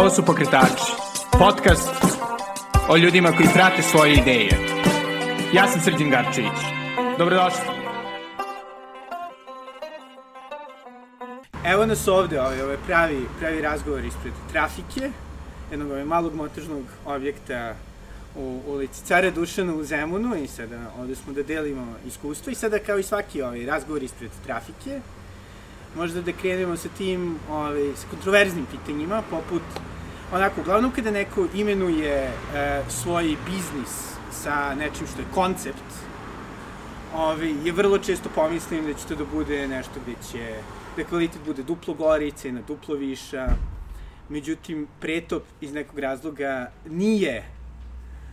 Ovo su Pokretači, podcast o ljudima koji prate svoje ideje. Ja sam Srđan Garčević. Dobrodošli. Evo nas ovde, ovaj, ovaj pravi, pravi razgovor ispred trafike, jednog ovaj malog montažnog objekta u ulici Cara Dušana u Zemunu i sada ovde smo da delimo iskustvo i sada kao i svaki ovaj razgovor ispred trafike, možda da krenemo sa tim, ovaj, sa kontroverznim pitanjima, poput, onako, uglavnom kada neko imenuje e, svoj biznis sa nečim što je koncept, ovaj, je vrlo često pomislim da će to da bude nešto gde će, da kvalitet bude duplo gori, cena duplo viša, međutim, pretop iz nekog razloga nije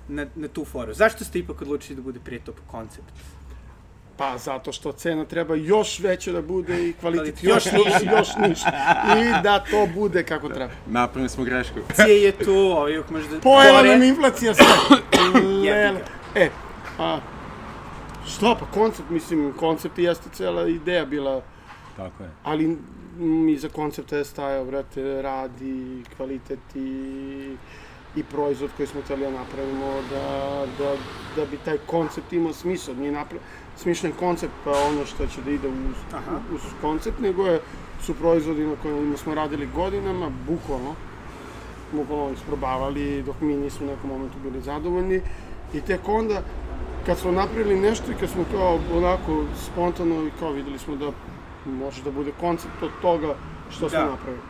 na, na tu foru. Zašto ste ipak odlučili da bude pretop koncept? Pa zato što cena treba još veća da bude i kvalitet još, još, još niša. I da to bude kako treba. Napravili smo grešku. Cije je tu, ovaj uvijek možda... Pojela nam inflacija sve. Lele. E, a, što pa koncept, mislim, koncept jeste cela ideja bila. Tako je. Ali m, iza koncepta je stajao, brate, rad i kvalitet i i proizvod koji smo hteli da napravimo, da, da, da bi taj koncept imao smisla. Nije napra... smišljen koncept pa ono što će da ide uz, Aha. uz koncept, nego je, su proizvodi na kojima smo radili godinama, bukvalno, bukvalno isprobavali dok mi nismo u nekom momentu bili zadovoljni i tek onda kad smo napravili nešto i kad smo kao onako spontano i kao videli smo da može da bude koncept od toga što da. smo napravili.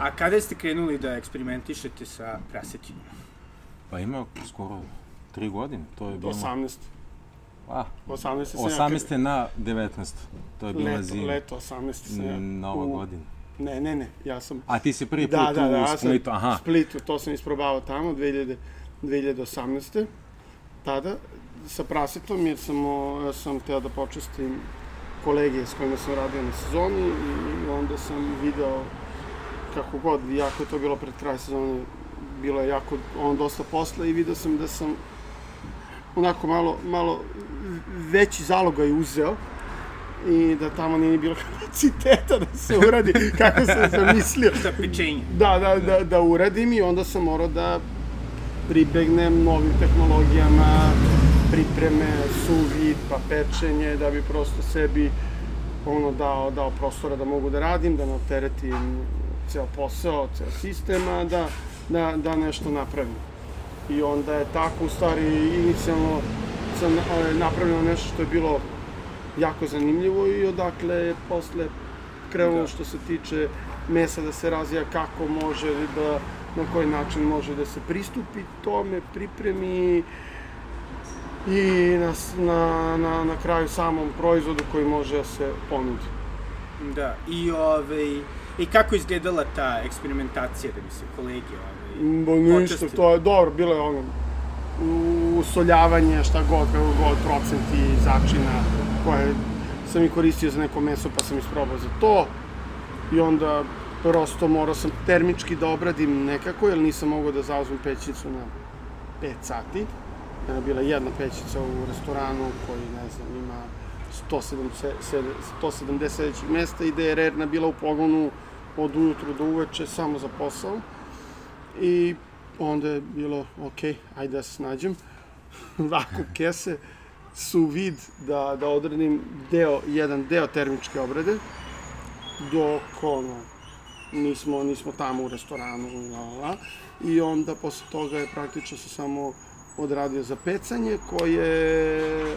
A kada ste krenuli da eksperimentišete sa prasetinjima? Pa ima skoro tri godine, to je bilo... 18. A, 18. se 18. na 19. To je bila leto, zima. Leto, 18. se ja. Nova u- godina. Ne, ne, ne, ja sam... A ti si prvi put Da, da, da, u Splitu, aha. u Splitu, to sam isprobavao tamo, 2000, 2018. Tada, sa prasetom, jer sam, o, ja sam teo da počestim kolege s kojima sam radio na sezoni i onda sam video kako god, jako je to bilo pred kraj sezone, bilo je jako, on dosta posla i video sam da sam onako malo, malo veći zalogaj uzeo i da tamo nije ni bilo kapaciteta da se uradi kako sam zamislio. Za pečenje. Da, da, da, da uradim i onda sam morao da pribegnem novim tehnologijama, pripreme, suvid, pa pečenje, da bi prosto sebi ono dao, dao prostora da mogu da radim, da ne opteretim ceo posao, ceo sistema, da, da, da nešto napravim. I onda je tako, u stvari, inicijalno sam e, napravljeno nešto što je bilo jako zanimljivo i odakle je posle krenulo Da. što se tiče mesa da se razvija kako može da na koji način može da se pristupi tome, pripremi i na, na, na, na kraju samom proizvodu koji može da se ponudi. Da, i ovaj... I kako izgledala ta eksperimentacija da bi se kolege ovaj, Bo ništa, to je dobro, bilo je ono usoljavanje, šta god, kako god, procenti, začina, koje sam i koristio za neko meso, pa sam isprobao za to. I onda prosto morao sam termički da obradim nekako, jer nisam mogao da zauzmem pećnicu na 5 sati. Jedna je bila jedna pećnica u restoranu koji, ne znam, ima 170, 170 sedećih mesta i da je rerna bila u pogonu od ujutru do uveče samo za posao. I onda je bilo, ok, ajde da se snađem. Vakuum kese, su vid da, da odradim deo, jedan deo termičke obrade, dok ono, nismo, nismo tamo u restoranu, la, la. i onda posle toga je praktično se samo odradio za pecanje, koje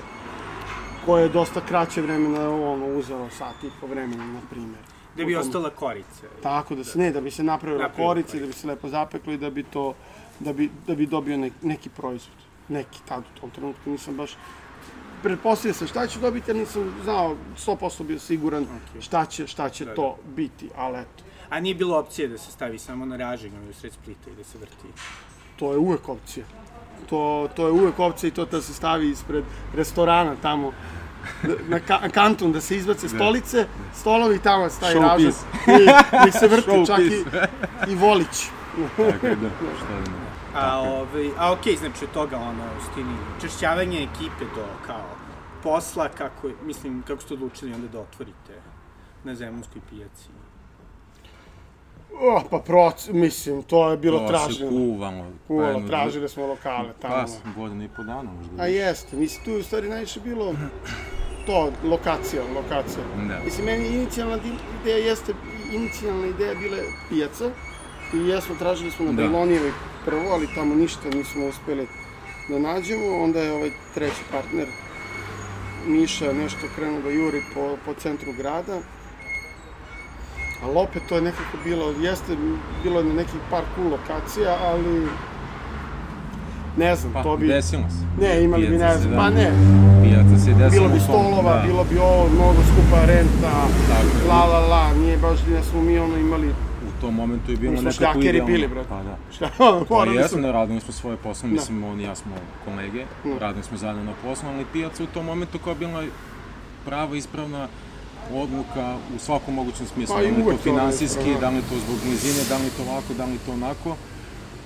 koje je dosta kraće vremena ono, uzelo sat i po vremena, na primjer. Da bi ostala korica. Tako da se ne, da bi se napravila Napravila korica korica. da bi se lepo zapeklo i da bi to, da bi, da bi dobio ne, neki proizvod. Neki tad u tom trenutku nisam baš pretpostavio sam šta ću dobiti, ali nisam znao 100% bio siguran Ok. šta će, šta će Da, to biti, ali eto, A nije bilo opcije da se stavi samo na raženje u sred splita i da se vrti. to je uvek opcija. To, to je uvek opcija i to da se stavi ispred restorana tamo na ka kantun da se izbace stolice, stolovi tamo stavi ražan i, i se vrti čak i, i volić. Tako da. Šta da ne. A, ovaj, a okej, znači od toga ono, u stini, češćavanje ekipe do kao posla, kako, mislim, kako ste odlučili onda da otvorite na zemunskoj pijaci? Oh, pa proc, mislim, to je bilo to se traženo. kuvalo. pa tražili smo lokale tamo. Pa, godinu i po dana možda. A jeste, mislim, tu je u stvari najviše bilo to, lokacija, lokacija. Da. Mislim, meni inicijalna ideja jeste, inicijalna ideja bila je pijaca. I jesmo, tražili smo na Da. Bajlonijevoj prvo, ali tamo ništa nismo uspeli da nađemo. Onda je ovaj treći partner, Miša, nešto krenuo da juri po, po centru grada. Ali opet to je nekako bilo, jeste bilo je na nekih par cool lokacija, ali ne znam, Pa, to bi... desilo se. Ne, imali bi, Pijaca ne se, znam, da. pa ne, Pijaca se desilo. bilo bi stolova, da. bilo bi ovo, mnogo skupa renta, Tako la la la, nije baš da smo mi ono imali, U tom momentu je bilo Mi smo nekako šljakeri idealno. bili, brate. Pa da. šta ono, Pa morali jesmo su, da radili smo svoje posao, Da. mislim on i ja smo kolege, Da. radili smo zajedno na poslu, ali pijaca u tom momentu kao bila prava ispravna odluka u svakom mogućem smislu. Pa da li to finansijski, da li to zbog blizine, da li to ovako, da li to onako.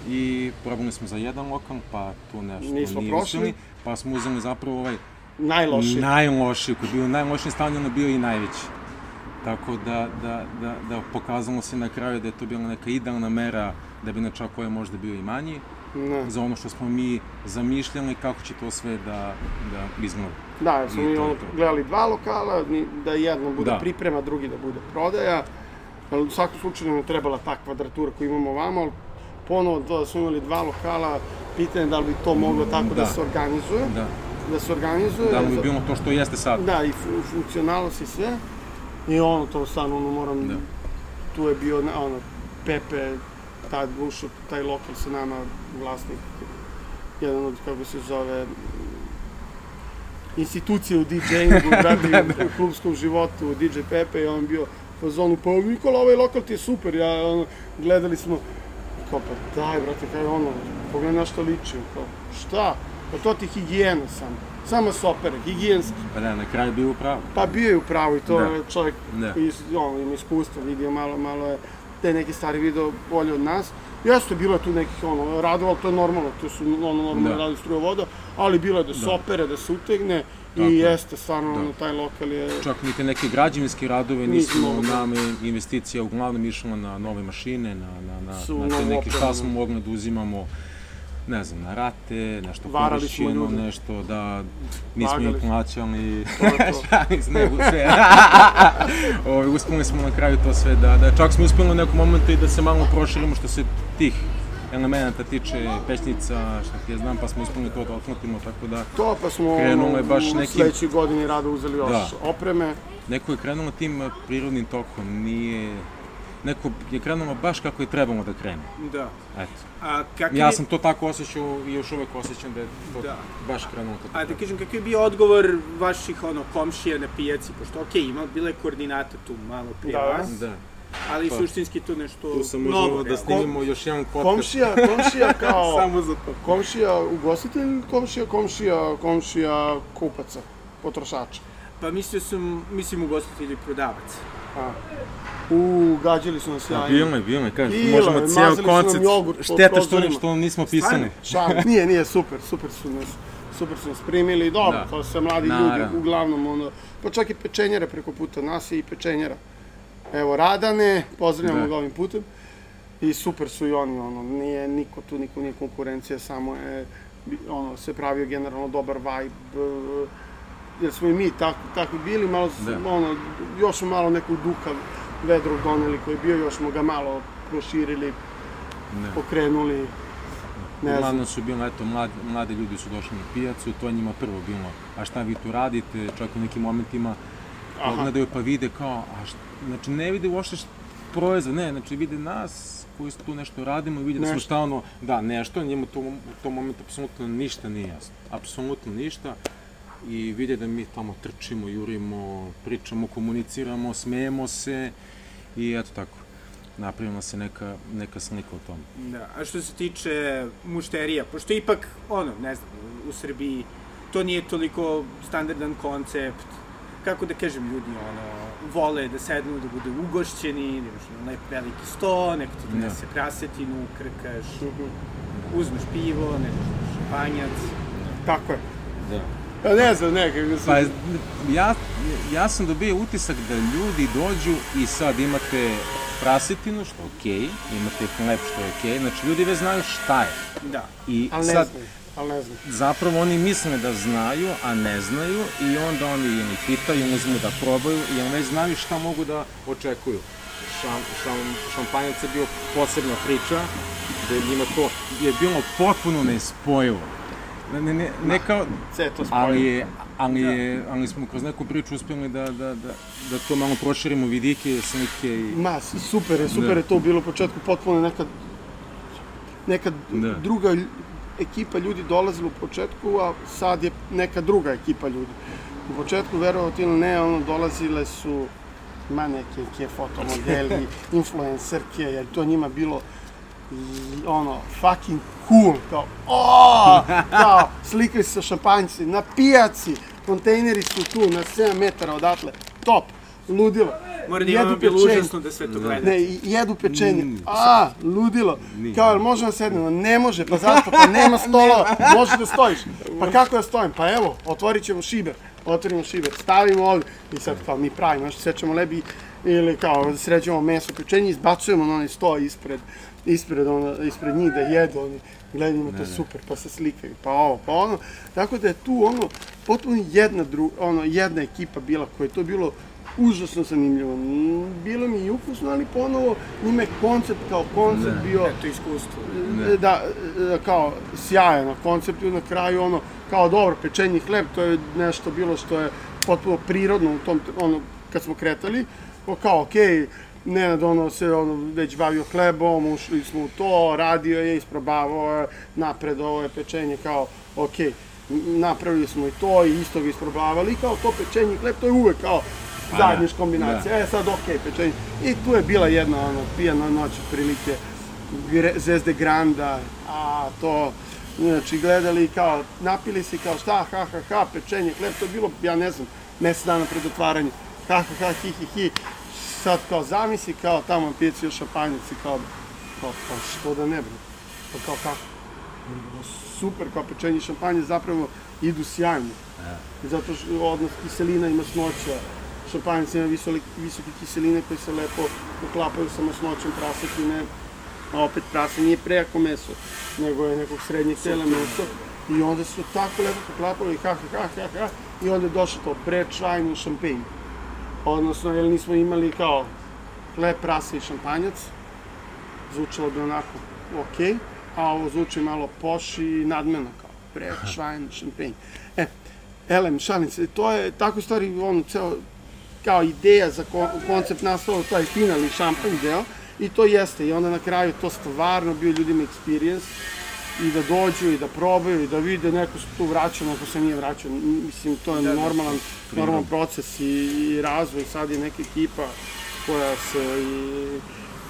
I probali smo za jedan lokal, pa tu nešto Nismo nije prošli. uspjeli, pa smo uzeli zapravo ovaj najlošiji. najlošiji, koji je bio u najlošijem stanju, on je bio i najveći. Tako da, da, da, da pokazalo se na kraju da je to bila neka idealna mera da bi na čak ovaj možda bio i manji Ne. za ono što smo mi zamišljali kako će to sve da, da izgleda. Da, jer smo mi ono, gledali dva lokala, da jedno bude Da. priprema, drugi da bude prodaja. Ali u svakom slučaju nam je trebala ta kvadratura koju imamo ovamo, ali ponovo to da smo imali dva lokala, pitanje je da li bi to moglo tako da, Da. se organizuje, Da, da se organizuje. da li bi bilo to što jeste sad. Da, i fu- funkcionalnost i sve. I ono, to stvarno, ono, moram, Da. tu je bio, ono, Pepe, tad ušao, taj lokal sa nama, vlasnik, jedan od, kako se zove, institucije u DJ-ingu, brate, u klubskom životu, u DJ Pepe, i on bio u zonu, pa Nikola, ovaj lokal ti je super, ja, ono, gledali smo, kao, pa daj, brate, kaj ono, pogledaj na što liči, kao, šta? Pa to ti higijena samo, samo sopere, higijenski. Pa da, na kraju bio upravo. Pa bio je u pravu i to Da. je čovjek Da. iz, ono, ima iskustva, vidio malo, malo je te neke stvari video bolje od nas. Jeste, bilo je tu nekih ono, radova, to je normalno, to su ono, normalno Da. radi struje voda, ali bilo je da se opere, da se utegne Tako i je. jeste, stvarno, Da. ono, taj lokal je... Čak niti neke građevinske radove nama je investicija uglavnom išla na nove mašine, na, na, na, Su na te neke šta smo mogli da uzimamo, ne znam, na rate, nešto Varali ljude. nešto da nismo Vagali smo. plaćali, šalim se, nego sve. Ovaj, uspeli smo na kraju to sve da, da čak smo uspeli u nekom momentu i da se malo proširimo što se tih elemenata tiče pećnica, šta ti ja znam, pa smo uspeli to da otmutimo, tako da To pa smo Krenulo je baš u nekim- sledećoj godini rado uzeli još Da. opreme. neko je krenulo tim prirodnim tokom, nije... Neko je krenulo baš kako je trebalo da krene. Da. Eto. A kakav Ja sam to tako osjećao i još uvek osjećam da je to Da. baš krenulo kako A da treba. kažem, kakav je bio odgovor vaših ono, komšija na pijaci, pošto okej, ima, bila je koordinata tu malo prije Da. vas, Da. ali Pa. suštinski tu nešto Tu sam novo. možemo da realno. snimimo još jedan podcast. Komšija, komšija kao... Samo za to. Komšija ugostitelj, komšija, komšija, komšija kupaca, potrošača. Pa mislio sam, mislim ugostitelj i prodavac. A. U, gađali su nas jajima. Bilo je, bilo je, kažem, možemo koncept. jogurt po Šteta što, što nismo pisani. Šal, nije, nije, super, super su nas, super su nas primili i dobro, Da. to su sve mladi Naravno. ljudi, uglavnom, ono, pa čak i pečenjera preko puta, nas je i pečenjera. Evo, Radane, pozdravljamo Da. ga ovim putem. I super su i oni, ono, nije niko tu, niko nije konkurencija, samo je, ono, se pravio generalno dobar vibe, e, jer smo i mi tako, tako bili, malo, Da. ono, još smo malo nekog duha vedrog doneli koji je bio, još smo ga malo proširili, Ne. pokrenuli, ne znam. Uglavnom su bilo, eto, mladi, mladi ljudi su došli na pijacu, to je njima prvo bilo, a šta vi tu radite, čak u nekim momentima Aha. pogledaju pa vide kao, a šta, znači ne vide uopšte št- proizvod, ne, znači vide nas koji tu nešto radimo i vide da smo Nešto. stalno, da, nešto, njemu to, u tom momentu apsolutno ništa nije jasno, apsolutno ništa i vide da mi tamo trčimo, jurimo, pričamo, komuniciramo, smejemo se i eto tako, napravila se neka, neka slika o tome. Da. A što se tiče mušterija, pošto ipak, ono, ne znam, u Srbiji to nije toliko standardan koncept, kako da kažem, ljudi, ono, vole da sednu, da budu ugošćeni, da imaš ono, lep veliki sto, neko ti donese prasetinu, krkaš, uzmeš pivo, ne znam, šampanjac. Tako je. Da. Pa ne znam, nekako sam... Pa ja, ja sam dobio utisak da ljudi dođu i sad imate prasetinu, što je okej, imate hleb, što je okej, znači ljudi već znaju šta je. Da. I Ali ne sad, znaju, ali ne znaju. zapravo oni misle da znaju, a ne znaju i onda oni ili pitaju, uzmu da probaju i oni već znaju šta mogu da očekuju. Šam, šam, šampanjac je bio posebna priča, da je njima to je bilo potpuno nespojivo. Ne, ne, ne, ne kao, Sve to spojeno. ali, je, ali, je, ali smo kroz neku priču uspjeli da, da, da, da to malo proširimo vidike, slike i... Ma, super je, super Da. je to bilo u početku, potpuno neka, neka Da. druga ekipa ljudi dolazila u početku, a sad je neka druga ekipa ljudi. U početku, verovati ili ne, ono, dolazile su ma neke ke fotomodeli, influencerke, jer to njima bilo i, ono, fucking cool, kao, o, kao, slikaju se sa šampanjci, na pijaci, kontejneri su tu, na 7 metara odatle, top, ludilo. Mora da Jedu imamo bilo užasno da sve to gledate. Ne, jedu pečenje. Mm. A, ludilo. Nije. Kao, jel može da sednemo? Ne može, pa zašto? Pa nema stolova, može da stojiš. Pa kako da stojim? Pa evo, otvorit ćemo šiber. Otvorimo šiber, stavimo ovdje. I sad kao mi pravimo, znači sečemo lebi ili kao sređujemo meso, pečenje, izbacujemo na onaj sto ispred, ispred, ono, ispred njih da jedu, oni gledaju to super, pa se slikaju, pa ovo, pa ono. Tako da je tu ono, potpuno jedna, dru, ono, jedna ekipa bila koja je to bilo užasno zanimljivo. Mm, Bilo mi i ukusno, ali ponovo njima je koncept kao koncept Da. bio Eto iskustvo. e, da, e, kao sjajan na koncept i na kraju ono, kao dobro, pečenji hleb, to je nešto bilo što je potpuno prirodno u tom, ono, kad smo kretali, o, kao, okej, Nenad ono se ono već bavio hlebom, ušli smo u to, radio je, isprobavao je, napred ovo je pečenje kao, n- napravili smo i to i isto ga isprobavali, kao to pečenje i hleb, to je uvek kao Pa da, zajednička kombinacija. E sad okej, pečenje. I tu je bila jedna ono, pijana noć otprilike, Zvezde Granda, a to, znači gledali kao, napili se kao šta, ha, ha, ha, pečenje, hleb, to je bilo, ja ne znam, mesec dana pred otvaranjem, ha, ha, ha, hi, hi, hi, sad kao zamisli, kao tamo pijaci još šampanjac i kao, kao, kao, što da ne bre, pa kao kako, super, kao pečenje i šampanje zapravo idu sjajno, zato što odnos kiselina i masnoća, šampanjac ima visoke, visoke kiseline koje se lepo uklapaju sa masnoćom prasetine, a opet prase nije prejako meso, nego je nekog srednjeg tela meso. I onda su tako lepo poklapali, ha, ha, ha, ha, ha, i onda je došlo to bread, šajn i šampanj. Odnosno, jer nismo imali kao hleb, prase i šampanjac, zvučalo bi onako ok, a ovo zvuči malo poš i nadmeno kao bread, šajn i šampanj. E, elem, šalim se, to je tako stvari ono, ceo, kao ideja za ko, koncept nastalo, taj finalni šampanj deo, i to jeste, i onda na kraju to stvarno bio ljudima experience, i da dođu i da probaju i da vide neko se tu vraća, neko se nije vraćao. M- Mislim, to je Da, da. normalan, normalan proces i, i razvoj. Sad je neka ekipa koja se i,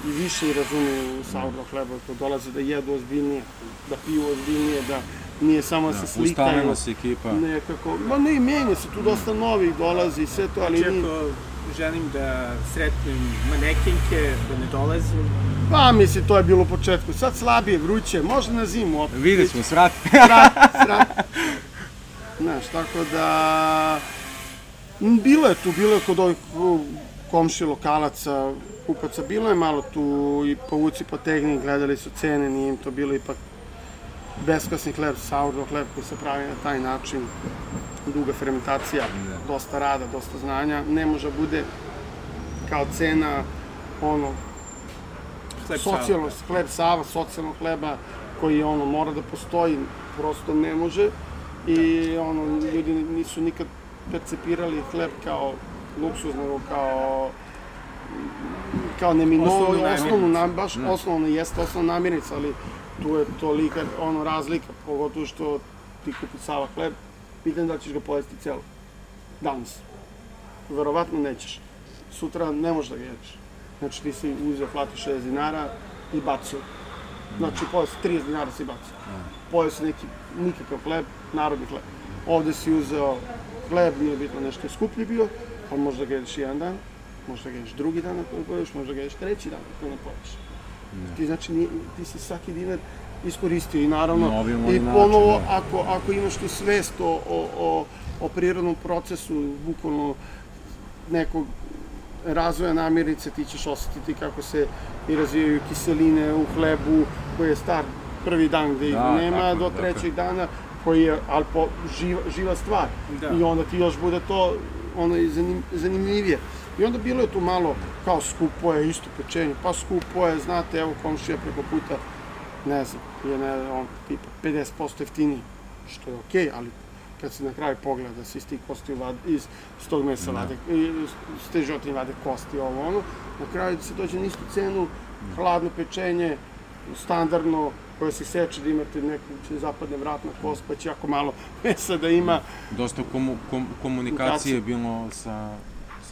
i više i razume u sourdough hleba, ko dolaze da jedu ozbiljnije, da piju ozbiljnije, da nije samo da, se slikaju. Ustalila se ekipa. Nekako, ma ne, menja se, tu dosta novih dolazi i sve to, ali Znači, nije... ako želim da sretnem manekenke, da ne dolazim, Pa, mislim, to je bilo u početku. Sad slabije, vruće, možda na zimu opet. Vidjet ćemo, srat. Srat, srat. Znaš, tako da... Bilo je tu, bilo je kod ovih komši lokalaca, kupaca, bilo je malo tu i povuci potegni, gledali su cene, nije im to bilo ipak beskasni hleb, sourdough hleb koji se pravi na taj način, duga fermentacija, dosta rada, dosta znanja, ne može da bude kao cena ono hleb socijalno, hleb Sava, socijalnog hleba koji ono mora da postoji, prosto ne može. I ono ljudi nisu nikad percepirali hleb kao luksuz, nego kao kao neminovno, Osnovnu osnovnu, nam, baš osnovno jeste osnovna namirnica, ali tu je tolika ono razlika, pogotovo što ti kupi Sava hleb, pitan da ćeš ga pojesti celo. Danas. Verovatno nećeš. Sutra ne možeš da ga jedeš. Znači ti si uzeo, platiš 60 dinara i bacio. Znači pojeo si 30 dinara si bacio. Pojeo si neki, nikakav hleb, narodni hleb. Ovde si uzeo hleb, nije bitno nešto je skuplji bio, pa možda ga jedeš jedan dan, možda ga jedeš drugi dan ako ne poješ, možda ga jedeš treći dan ako ne poješ. Ti znači nije, ti si svaki dinar iskoristio i naravno Na ovaj i način, ponovo da. ako, ako imaš tu svest o, o, o, o prirodnom procesu, bukvalno nekog razvoja namirnice ti ćeš osetiti kako se i razvijaju kiseline u hlebu koji je star prvi dan gde ih Da, nema tako, do tako. trećeg dana koji je ali po, živa, živa stvar Da. i onda ti još bude to ono i zanim, zanimljivije i onda bilo je tu malo kao skupo je isto pečenje pa skupo je znate evo komšija preko puta ne znam je ne, on tipa 50% jeftiniji što je okej ali kad se na kraju pogleda da se iz tih kosti vade, iz, iz tog mesa Da. vade, iz te životinje vade kosti, ovo ono, na kraju se dođe na istu cenu, hladno pečenje, standardno, koje se seče da imate neku, će zapadne vratna kost, pa će jako malo mesa da ima. Dosta komu, kom, komunikacije je bilo sa,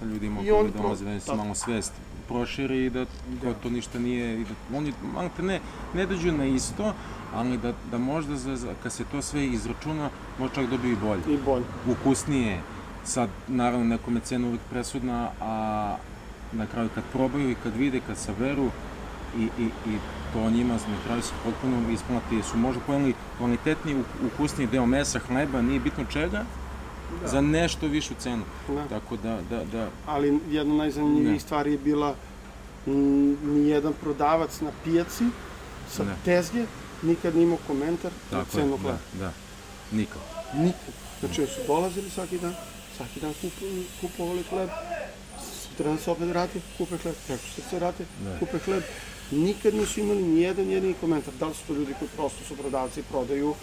sa ljudima koji on dolaze da se tako. malo svest proširi i da, da. to ništa nije, i da oni malte ne, ne dođu na isto, ali da, da možda za, za, kad se to sve izračuna, možda čak dobiju i bolje. I bolje. ukusnije. Sad, naravno, nekome cena uvijek presudna, a na kraju kad probaju i kad vide, kad saberu i, i, i to njima na kraju se potpuno isplati, su možda pojeli kvalitetniji, u- ukusniji deo mesa, hleba, nije bitno čega, Da. za nešto višu cenu. Da. Tako da, da, da, Ali jedna najzanimljivijih Ne. stvari je bila m, nijedan prodavac na pijaci sa Ne. tezge nikad nije imao komentar na tako je, cenu da, hleba. da, nikad. Nikad. Znači, su dolazili svaki dan, svaki dan kupovali, kupovali hleb, sutra se opet vrati, kupe hleb, preko što se vrati, Da. kupe hleb. Nikad nisu imali ni jedan jedini komentar. Da li su to ljudi koji prosto su prodavci i prodaju,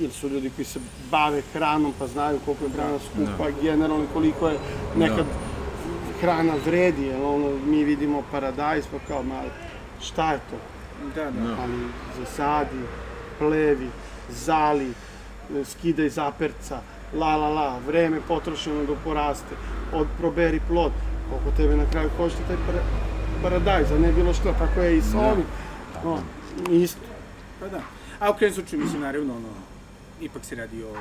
ili su ljudi koji se bave hranom pa znaju koliko je hrana skupa, generalno koliko je nekad hrana vredi, jer ono, mi vidimo paradajz pa kao, ma, šta je to? Da, da. Da. ali zasadi, plevi, zali, skidaj zaperca, la la la, vreme potrošeno da poraste, od proberi plod, koliko tebe na kraju košta taj para, paradajz, a ne bilo što, tako je i sa Da. ovim. No, isto. Pa da. A u krajnjem slučaju, mislim, naravno, ono, ipak se radi o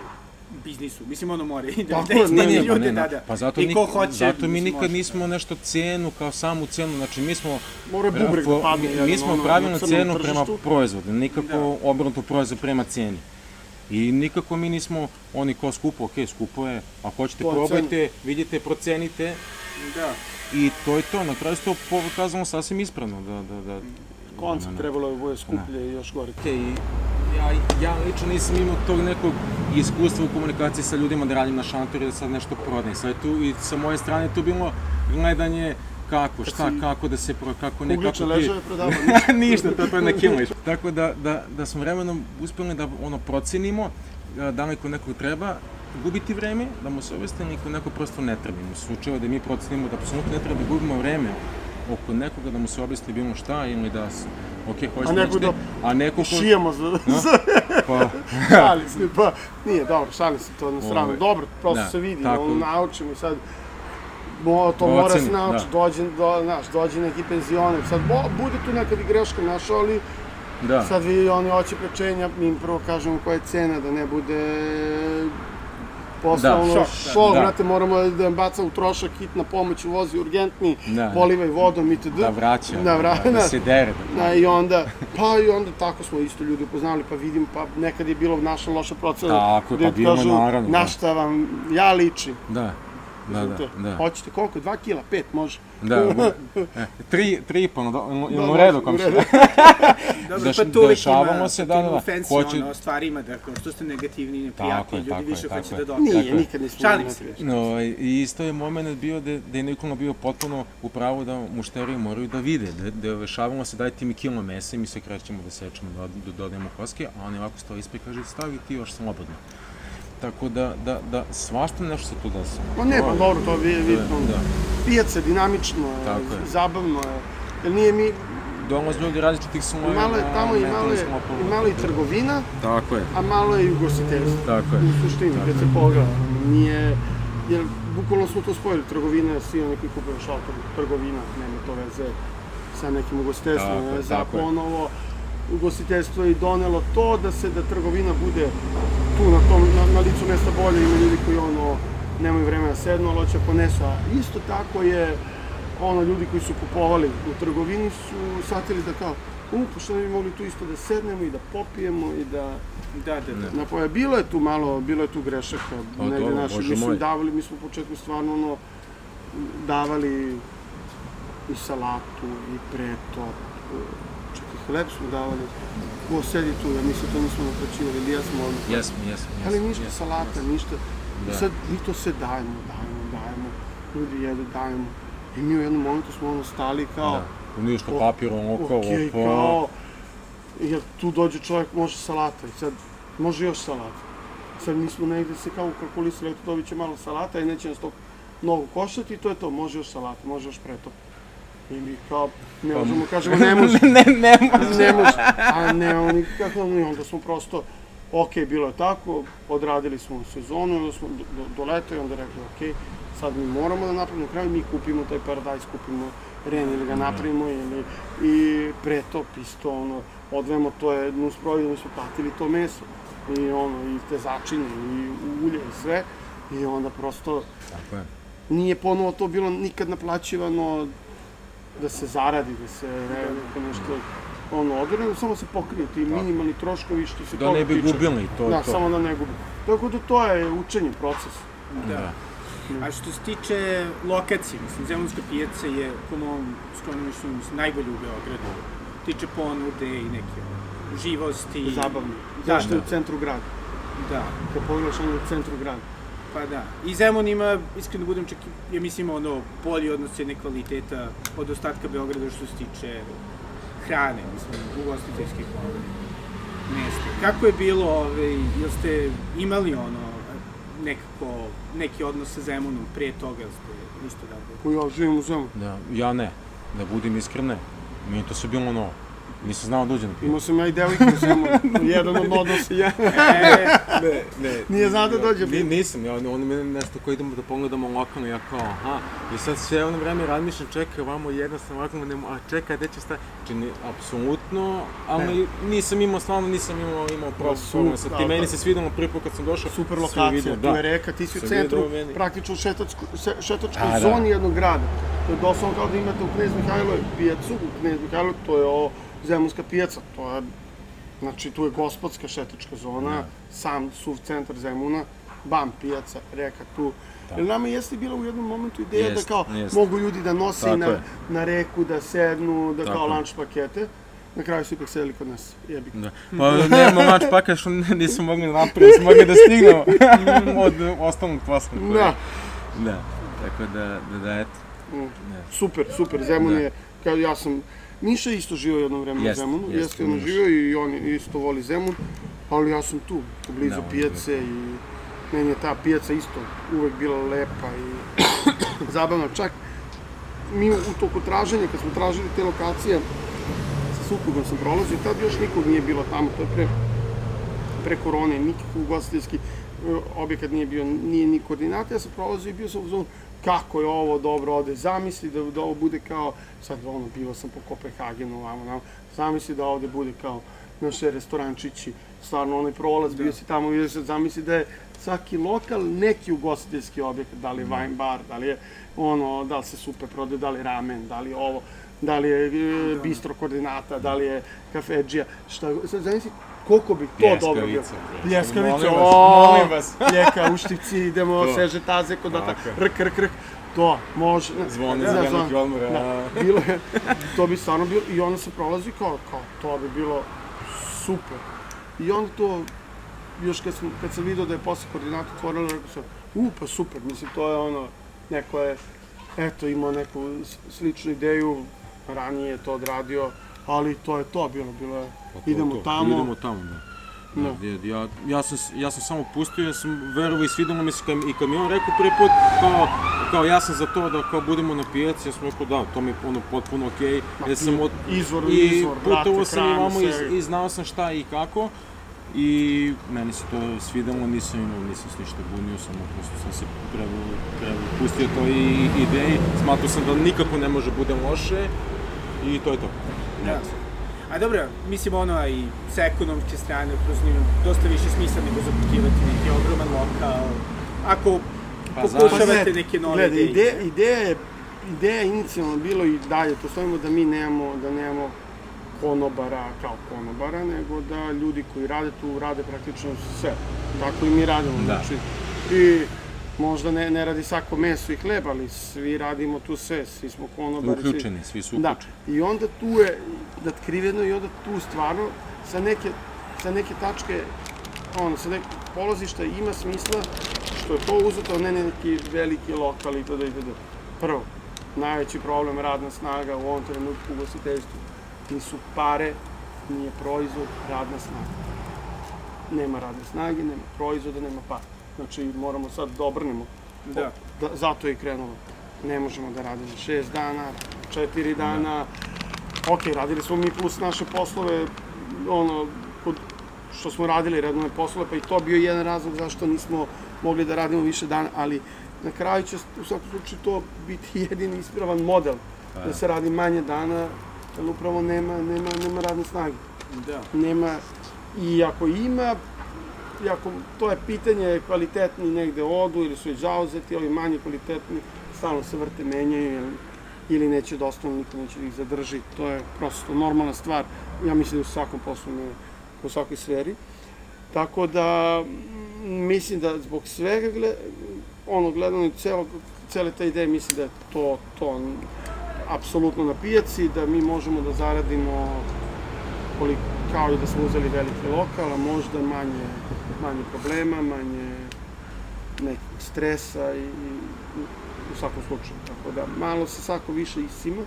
biznisu. Mislim, ono more i da, Tako da ne, Ne, pa, ljude, ne, da, da. pa zato, I nik, hoće, zato mi nikad može, nismo da. nešto cenu kao samu cenu, znači mi smo Mora bubreg da padne. mi, mi smo ono, crnom cenu prema proizvodu, nikako Da. obrnuto proizvod prema ceni. I nikako mi nismo, oni ko skupo, ok, skupo je, ako hoćete je probajte, vidite, procenite Da. i to je to, na kraju se to pokazalo sasvim ispravno, da, da, da, Koncept da, da. trebalo je da bude skuplje i još gore. Ok, i ja, ja lično nisam imao tog nekog iskustva u komunikaciji sa ljudima da radim na šantoru i da sad nešto prodajem. Sad tu i sa moje strane tu bilo gledanje kako, šta, kako da se pro, kako ne, kako ti... ležave. Ništa, to, to je na kilo išlo. Tako da, da, da smo vremenom uspeli da ono procenimo da li ko nekog treba gubiti vreme, da mu se objasni ako neko prosto ne treba. U slučaju da mi procenimo da apsolutno ne treba da gubimo vreme oko nekoga da mu se objasni bilo šta ili da ok, hoćete A neko nećete, a neko ko... Šijemo za... za Pa, šali se, pa nije dobro, šali se to na stranu. Ovaj, Dobro, prosto da, se vidi, tako. ono, naučimo i sad Mo, to mora Proceni, se nauči, da. dođe, do, znaš, dođe neki penzioner, sad bo, bude tu nekad i greška naša, ali da. sad vi oni hoće pečenja, mi im prvo kažemo koja je cena, da ne bude posle Da, šok, šok, da. brate, moramo da im baca u trošak, hitna pomoć, vozi urgentni, Da. polivaj vodom itd. Da vraća, Da, vra, da, da se dere. Da, Da, i onda, pa i onda tako smo isto ljudi upoznali, pa vidim, pa nekad je bilo naša loša procena. Tako je, gde pa bilo, naravno, da. Na šta vam, ja ličim. da, da, da, da. Hoćete koliko? Dva kila? Pet, može. Da, e, tri, tri i po, no, Da, u redu, može, kom u redu. Dobro, Deš- pa tu uvijek dešavamo ima se, da, da, da. Hoće- ono, stvarima, da, kao što ste negativni i Tako neprijatni, ljudi je, više tako hoće da dokažu. Nije, nikad nismo Šalim imali se. No, i isto je moment bio da, da je Nikola bio potpuno u pravu da mušteriji moraju da vide, da, da rešavamo se dajte mi kilo mesa i mi se krećemo da sečemo, da, da dodajemo koske, a oni ovako stoji ispred i kaže stavi ti još slobodno. Tako da, da, da svašta nešto se tu desi. Pa ne, pa dobro, to je vidno. Da. Pijaca, dinamično je, Tako je. zabavno je. Jer nije mi, Dolaze ljudi različitih slojeva. malo je tamo i malo je, i malo i trgovina, Tako je, a malo je i ugostiteljstvo. tako je. U suštini, kad se pogleda, nije, jer bukvalno smo to spojili, trgovina, svi oni koji kupuju šalter, trgovina, nema to veze sa nekim ugostiteljstvom, Tako je, veze, tako je. ponovo ugostiteljstvo je i donelo to da se, da trgovina bude tu na, tom, na, na licu mesta bolje, ima ljudi koji ono, nemaju vremena da sednu, ali hoće da ponesu, a isto tako je ono, ljudi koji su kupovali u trgovini su shvatili da kao, u, pa što ne bi mogli tu isto da sednemo i da popijemo i da Da, da, da. Na poja, bilo je tu malo, bilo je tu grešaka, Pa negde naši nisu moj. davali, mi smo u početku stvarno ono, davali i salatu, i pretop, i hleb smo davali. Ko sedi tu, ja mislim to nismo naplaćivali, ili ja smo odmah. Jesmo, jesmo, jesmo. Ali ništa jesmo, salata, jesmo. ništa. I Da. sad mi to sve dajemo, dajemo, dajemo. Ljudi jedu, dajemo. I mi u jednom momentu smo ono stali kao, Da. Ništa O- papirom oko, okej, opa. kao, jer tu dođe čovjek, može salata i sad može još salata. Sad mi smo negde se kao ukalkulisali, eto dobit će malo salata i neće nas to mnogo koštati i to je to, može još salata, može još pretop. I mi kao, ne Pa- možemo, kažemo ne može, ne, ne može. ne može, a ne, nikako, i onda smo prosto, ok, bilo je tako, odradili smo sezonu, onda smo do, do, do leta i onda rekli, ok, sad mi moramo da napravimo na kraju, mi kupimo taj paradajz, kupimo ren ili ga napravimo ili i pretop isto, ono, odvemo, to je nus proizvod, mi smo platili to meso. I ono, i te začine i ulje i sve. I onda prosto Tako je. nije ponovo to bilo nikad naplaćivano da se zaradi, da se ne, neko nešto ono odore, nego samo se pokriju ti minimalni troškovi što se Da toga ne bi tiče. gubili, to je Da, to. samo da ne gubi. Tako da to je učenje, proces. Da. A što se tiče lokacije, mislim, Zemunska pijaca je, po mom skromnom mišljenju, mislim, najbolja u Beogradu. Tiče ponude i neke ono, živosti. Zabavno. Da, Zašto je da. u centru grada? Da, Kad pogledaš, on je u centru grada. Pa da. I Zemun ima, iskreno budem čak, i- ja mislim, ono, bolji odnos cene kvaliteta od ostatka Beograda što se tiče hrane, mislim, ugostiteljskih ovaj, mesta. Kako je bilo, ovaj, jel ste imali ono, nekako, neki odnos sa Zemunom pre toga, jel ste isto da Ko ja živim u Zemunu. Da, ja ne. Da budem iskren, ne. Meni to sve bilo novo. Nisam znao da uđem na pivo. Imao sam ja i devojku u Zemunu. Jedan od odnosa. Ja. E, Ne, ne. Nije znao da dođe Ni, pivo. nisam, ja, ono mene nešto ko idemo da pogledamo lokalno, ja kao, aha, i sad sve ono vreme razmišljam, čekaj, ovamo jednostavno ovako, ne, a čekaj, gde će stati? Znači, ne, apsolutno, ali nisam imao, stvarno nisam imao, imao problem sa da, tim, meni da. se svidelo prvi put kad sam došao. Super lokacija, vidio, tu da. je reka, ti si u centru, meni. praktično u šetačkoj da. zoni jednog grada. To je doslovno kao da imate u Knez Mihajloj pijacu, u Knez Mihajloj, to je o Zemunska pijaca, to je, znači tu je gospodska šetačka zona, Da. sam suv centar Zemuna, bam, pijaca, reka tu. Da. Jer nama jeste bila u jednom momentu ideja Jest, da kao jest. mogu ljudi da nose Tako na, je. na reku, da sednu, da Tako kao lunch pakete. Na kraju su ipak sedeli kod nas, jebi. Da. Pa nema mač paka što nismo mogli da napravimo, smo mogli da stignemo od ostalog posla. Da. Da, tako da, da, da, eto. Mm. Ne. Super, super, Zemun Da. je, kao ja sam, Miša isto živio jedno vreme u Jest, Zemunu, jest, jeste on Miša. živio i on isto voli Zemun, ali ja sam tu, blizu Da, je pijace i meni je ta pijaca isto uvek bila lepa i zabavna. Čak mi u toku traženja, kad smo tražili te lokacije, sa suprugom sam prolazio, tad još nikog nije bilo tamo, to je pre, pre korone, nikakav ugostiteljski e, objekat nije bio, nije ni koordinata, ja sam prolazio i bio sam u zonu, kako je ovo dobro ovde, zamisli da, da ovo bude kao, sad ono, bio sam po Kopenhagenu, ovamo, ovamo, zamisli da ovde bude kao naše restorančići, stvarno onaj prolaz, bio si tamo, vidio se, zamisli da je svaki lokal neki ugostiteljski objekat, da li je wine bar, da li je ono, da li se supe prodaje, da li je ramen, da li je ovo, da li je e, bistro koordinata, da li je kafedžija, šta, sad zamisli koliko bi to dobro bilo. Pljeskavice. Pljeskavice, Molim vas, molim vas. pljeka, uštivci, idemo, To. seže taze kod data, rk, rk, rk, to, može. Zvoni Da, za zvon. veliki odmor. Da, bilo je, to bi stvarno bilo, i onda se prolazi kao, kao, to bi bilo super. I onda to, još kad sam, kad sam vidio da je posle koordinata otvorila, rekao sam, u, pa super, mislim, to je ono, neko je, eto, imao neku sličnu ideju, ranije je to odradio, ali to je to bilo, bilo je, Pa to, idemo to, tamo. Idemo tamo, da. Da. Da, ja, ja, sam, ja sam samo pustio, ja sam verovao i svidelo mi se kad, i kad mi je on rekao prvi put, kao, kao ja sam za to da kao budemo na pijaci, ja sam rekao da, to mi je ono potpuno okej, Ma, ja sam od, izvor, i izvor, brate, putovao sam i vamo i, i znao sam šta i kako. I meni se to svidelo, nisam imao, nisam se ništa bunio, samo prosto sam se prevo, prevo, pustio to i ideji. Smatrao sam da nikako ne može bude loše i to je to. Da. A dobro, mislim ono i sa ekonomske strane, kroz njima dosta više smisla nego zaputivati neki ogroman lokal. Ako Pa pokušavate Pa neke nove gledaj, ideje. ideja, ideja je, ideja je inicijalno bilo i dalje, to stojimo da mi nemamo, da nemamo konobara kao konobara, nego da ljudi koji rade tu rade praktično sve. Tako i mi radimo. Da. Znači, I možda ne, ne radi svako meso i hleb, ali svi radimo tu sve, svi smo konobari. Uključeni, svi su Da, uključeni. i onda tu je, da otkriveno i onda tu stvarno sa neke, sa neke tačke, ono, sa neke polazišta ima smisla što je to uzeto, ne neki veliki lokal i tada itd. Prvo, najveći problem radna snaga u ovom trenutku u gostiteljstvu. Nisu pare, nije proizvod, radna snaga. Nema radne snage, nema proizvoda, nema para. Znači moramo sad da obrnemo Da. da, zato je i krenulo. Ne možemo da radimo šest dana, četiri dana. Ok, radili smo mi plus naše poslove, ono, kod, što smo radili redovne poslove, pa i to bio jedan razlog zašto nismo mogli da radimo više dana, ali na kraju će u svakom slučaju to biti jedini ispravan model, Pa da se radi manje dana, jer upravo nema, nema, nema radne snage Da. nema i ako ima i ako to je pitanje kvalitetni negde odu ili su i zauzeti, ali manje kvalitetni stalno se vrte, menjaju ili, ili neće da ostanu, niko neće da ih zadrži. To je prosto normalna stvar, ja mislim da u svakom poslu, ne, u svakoj sferi. Tako da, mm, mislim da zbog svega, gle, ono, gledano i cele te ideje, mislim da je to, to apsolutno na pijaci, da mi možemo da zaradimo koliko, kao i da smo uzeli veliki lokal, a možda manje, manje problema, manje nekog stresa i, i u svakom slučaju. Tako da, malo se svako više isima,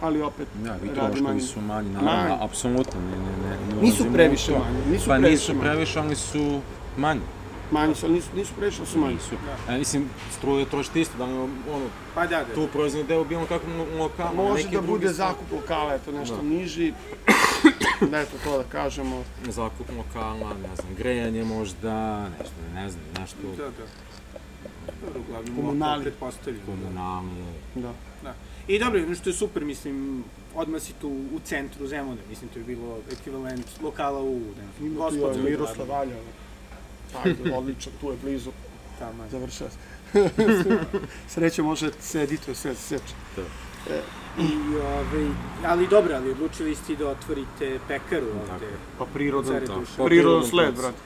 ali opet Da, i radi manje. su manji, Manji. naravno, apsolutno, ne, ne, ne, ne Nisu previše manji, nisu pa previše nisu manji. previše, ali su manji. Manji su, ali nisu, nisu previše, ali su manji. Nisu. E, mislim, struje trošite isto, da ono, Pa da, da. tu proizvodni deo bilo kako lokal, Može neki da bude zakup lokala, eto nešto Da. niži, da eto to da kažemo. Zakup lokala, ne znam, grejanje možda, nešto, ne znam, nešto Da, da. Dobro, uglavnom, Komunali. lokal pretpostavljam. komunalni. Da. I dobro, ono što je super, mislim, odmah si tu u centru Zemuna, mislim, to je bilo ekvivalent lokala u, ne znam, Ima tu je Miroslav Valja. Ajde, odlično, tu je blizu, Tamo, završava se. Sreće može sedi to sve se seče. I, ovaj, ali dobro, ali odlučili ste da otvorite pekaru ovde. Pa prirodan, to. Pa prirodan prirodan sled, brate.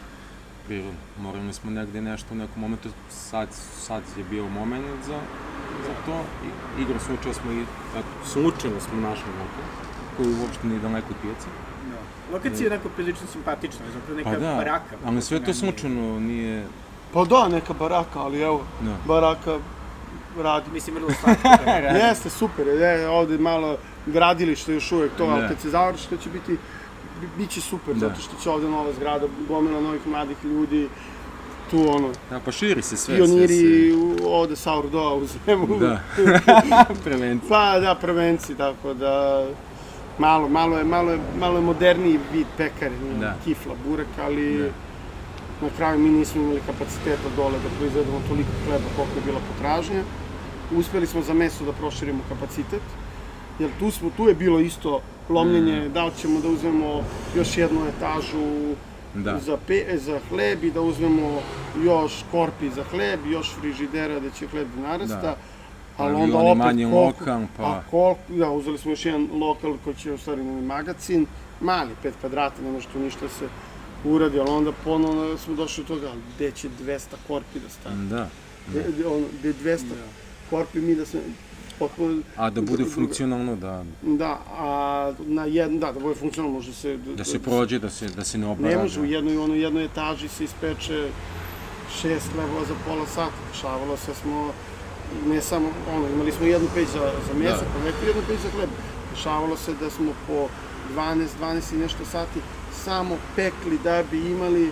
Bilo, morali smo negde nešto u nekom momentu, sad, sad je bio moment za, za to. I, igrom slučaja smo i, eto, slučajno smo našli lokal, koji uopšte nije daleko od pijace. Da. Lokacija je onako prilično simpatična, zapravo neka Pa da, baraka. ali sve to slučajno nije, Pa da, neka baraka, ali evo, da. baraka radi. Mislim, vrlo slatko. Da. Jeste, super, je, ovde malo gradilište još uvek to, ali Da. kad se završi, to će biti, bi- biće super, Da. zato što će ovde nova zgrada, gomila novih mladih ljudi, tu ono, Da, pa širi se sve, pioniri sve, u- ovde sourdough u Zemunu. Da, prevencija. Pa da, prvenci, tako da malo, malo je, malo je, malo je moderniji vid pekare, Da. kifla, burek, ali Da. na kraju mi nismo imali kapaciteta dole da proizvedemo toliko hleba koliko je bila potražnja. Uspeli smo za meso da proširimo kapacitet, jer tu, smo, tu je bilo isto lomljenje, da li ćemo da uzmemo još jednu etažu Da. za, pe, za hleb i da uzmemo još korpi za hleb, još frižidera da će hleb da narasta. Da. Ali Ali onda on opet manje koliko, lokal, pa- A koliko, da, uzeli smo još jedan lokal koji će u stvari na magacin, mali, 5 kvadrata, ne može tu ništa da se uradi, ali onda ponovno smo došli do toga, gde će 200 korpi da stane? Da. Gde, gde, ono, gde 200 korpi mi da se potpuno, A da bude funkcionalno, da, da, a na jedan, da, da bude funkcionalno, može se... da se prođe, da se, da se ne obara. Ne može, u jednoj, ono, jednoj etaži se ispeče šest hlebova za pola sata. Dešavalo se smo, ne samo, ono, imali smo jednu peć za, za meso, Da. pa neko jednu peć za hleb. Dešavalo se da smo po 12, 12 i nešto sati samo pekli da bi imali,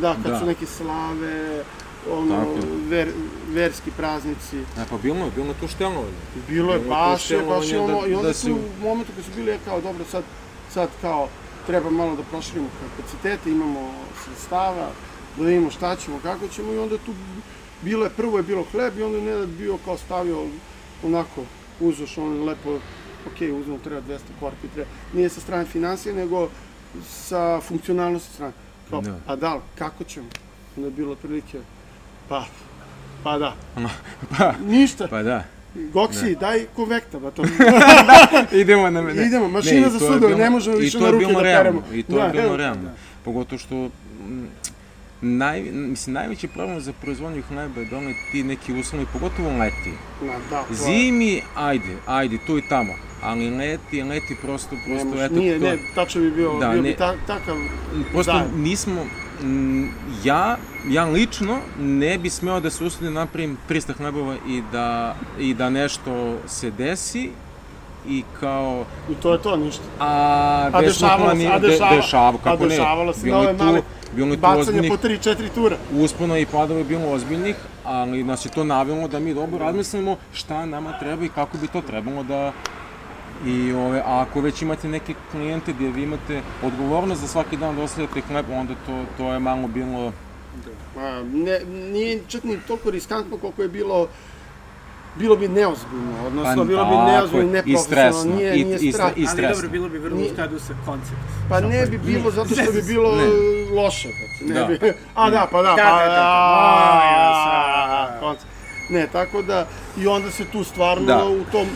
da, kad Da. su neke slave, ono, Tako ver, verski praznici. E, pa bilo je, bilo je to štelovanje. Bilo je Bilo je baš, je, baš je ono, da- i onda da su se- u momentu kad su bili, ja kao, dobro, sad, sad kao, treba malo da proširimo kapacitete, imamo sredstava, da vidimo šta ćemo, kako ćemo i onda tu bilo je, prvo je bilo hleb i onda je Nenad bio kao stavio onako, uzoš on lepo, ok, uzmemo treba 200 korpi, treba, nije sa strane financije, nego sa funkcionalnosti strane. Kao, Da. a da, li, kako ćemo? Onda je bilo otprilike, pa, pa da. Pa, Ništa. pa da. Goksi, daj konvekta, ba to. Idemo na mene. Idemo, mašina za to je sudove, ne možemo više na ruke da peremo. I to Da, je bilo realno. Pogotovo što mm, naj, mislim, najveći problem za proizvodnju hleba je doneti ti neki uslovi, pogotovo leti. Na, da, to Zimi, ajde, ajde, tu i tamo, ali leti, leti prosto, Ne prosto, može, eto, nije, to, ne, tačno bi bio, Da, bio ne- bi ta, takav prosto Da. nismo, ja, ja lično ne bi smeo da se usudim da napravim 300 hlebova i da, i da nešto se desi i kao, i to je to, ništa. a, A dešavalo se, a de- dešava- dešava, a kako ne, dešavalo se na ove male bilo je tu ozbiljnih po 3-4 tura. uspona i padova je bilo ozbiljnih, ali nas je to navelo da mi dobro razmislimo šta nama treba i kako bi to trebalo da I ove, a ako već imate neke klijente gdje vi imate odgovornost za svaki dan da ostavljate hleb, onda to, to je malo bilo... A, ne, nije čak ni toliko riskantno koliko je bilo bilo bi neozbiljno, odnosno Pa, bilo bi neozbiljno, neprofesionalno, nije, i- nije i stre- strah. i Ali stresno. dobro, bilo bi vrlo u Nije- skladu sa konceptom. Pa ne bi bilo zato što bi bilo Ne. loše. brate, Ne Da. bi, a da, pa da, Da, pa da, da, da. a, A, ja, koncept. Ne, tako da, i onda se tu stvarno Da. u tom,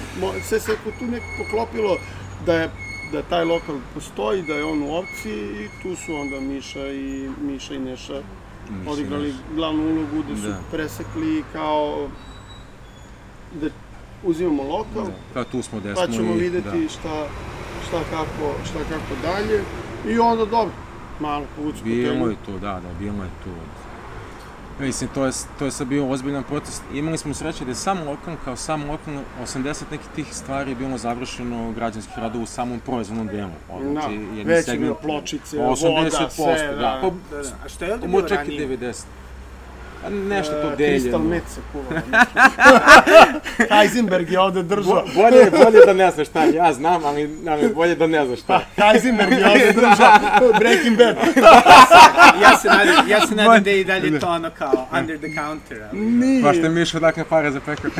sve se tu nekako poklopilo da je da taj lokal postoji, da je on u opciji i tu su onda Miša i Miša i Neša Miša i odigrali Neša. glavnu ulogu, da su Da. presekli kao da uzimamo lokal, Da. Kao tu smo gde pa ćemo i- videti da. šta, šta, kako, šta kako dalje. I onda dobro, malo povući Bilo je to, da, da, bilo je to. Mislim, to je, to je sad bio ozbiljan proces. Imali smo sreće da je sam lokal, kao sam lokal, 80 nekih tih stvari je bilo završeno građanskih radova u samom proizvodnom delu. Da, jedni već je bilo pločice, 80%, voda, sve, da. da. Pa, Da, da. A što je ovdje Mo bilo ranije? 90. A nešto to E, deljeno. Kristal Met se kuva. Heisenberg je ovde držao. Bo- bolje, bolje da ne znaš šta, je, ja znam, ali, ali bolje da ne znaš šta. je. Heisenberg je ovde držao Breaking Bad. Ja se nadam, ja se nadam da je i dalje to ono kao under the counter. Ali... Nije. Baš te miš odakle pare za pekar.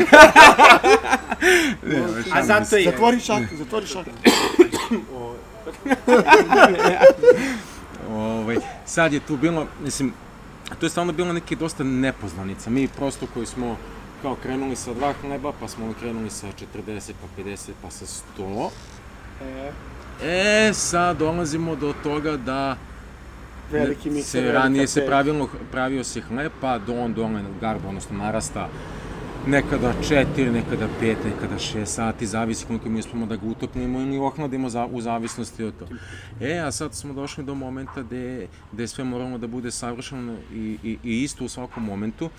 A zato je. Zatvori šak, zatvori šak. Ovaj, sad je tu bilo, mislim, to je stvarno bilo neke dosta nepoznanica. Mi prosto koji smo kao krenuli sa dva hleba, pa smo krenuli sa 40, pa 50, pa sa 100. E, E, sad dolazimo do toga da veliki mikser. se ranije se peć. pravilo, pravio se hleb, pa do on dole garba, odnosno narasta nekada 4, nekada 5, nekada 6 sati, zavisi koliko mi uspemo da ga utopnimo ili ohladimo za, u zavisnosti od toga. E, a sad smo došli do momenta gde, gde sve moramo da bude savršeno i, i, i isto u svakom momentu,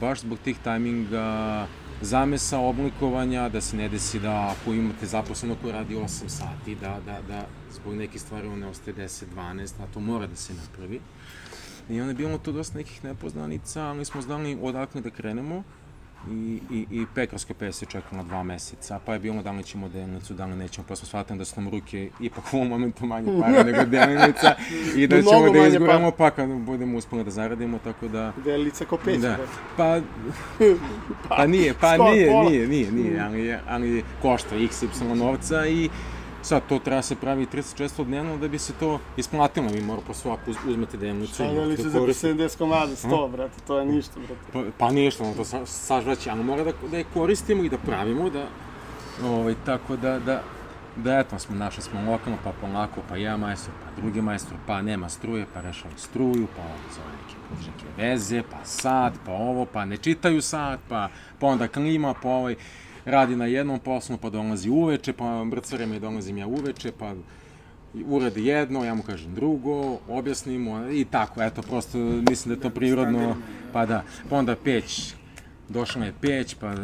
baš zbog tih tajminga, zamesa, oblikovanja, da se ne desi da ako imate zaposleno koji radi 8 sati, da, da, da zbog nekih stvari on ne ostaje 10, 12, a to mora da se napravi. I onda je bilo tu dosta nekih nepoznanica, ali smo znali odakle da krenemo. I, i, i pekarska pesa se čekala dva meseca, pa je bilo da li ćemo delnicu, da li nećemo, pa smo shvatili da su nam ruke ipak u ovom momentu manje para nego delnica i da ćemo da izguramo pa kad budemo uspeli da zaradimo, tako da... Delica ko peć. Da, brate. pa, pa nije, pa nije, nije, nije, nije, ali, ali košta XY novca i sad to treba se pravi 36 dnevno da bi se to isplatilo, vi mora po svaku uz- uzmete delnicu Šta i delica to za koristite. 70 komada, 100, brate, to je ništa, brate. Pa, pa ništa, ono to sa, sažvaći, ali mora da, da je koristimo i da pravimo, da, ovaj, tako da, da, da eto smo, našli smo lokalno, pa polako, pa jedan majstor, pa drugi majstor, pa nema struje, pa rešali struju, pa ovo zove neke veze, pa sat, pa ovo, pa ne čitaju sat, pa, pa onda klima, pa ovaj, radi na jednom poslu, pa dolazi uveče, pa mrcarima i dolazim ja uveče, pa uradi jedno, ja mu kažem drugo, objasnimo i tako, eto, prosto mislim da je to prirodno, pa da, pa onda peć, došla je peć, pa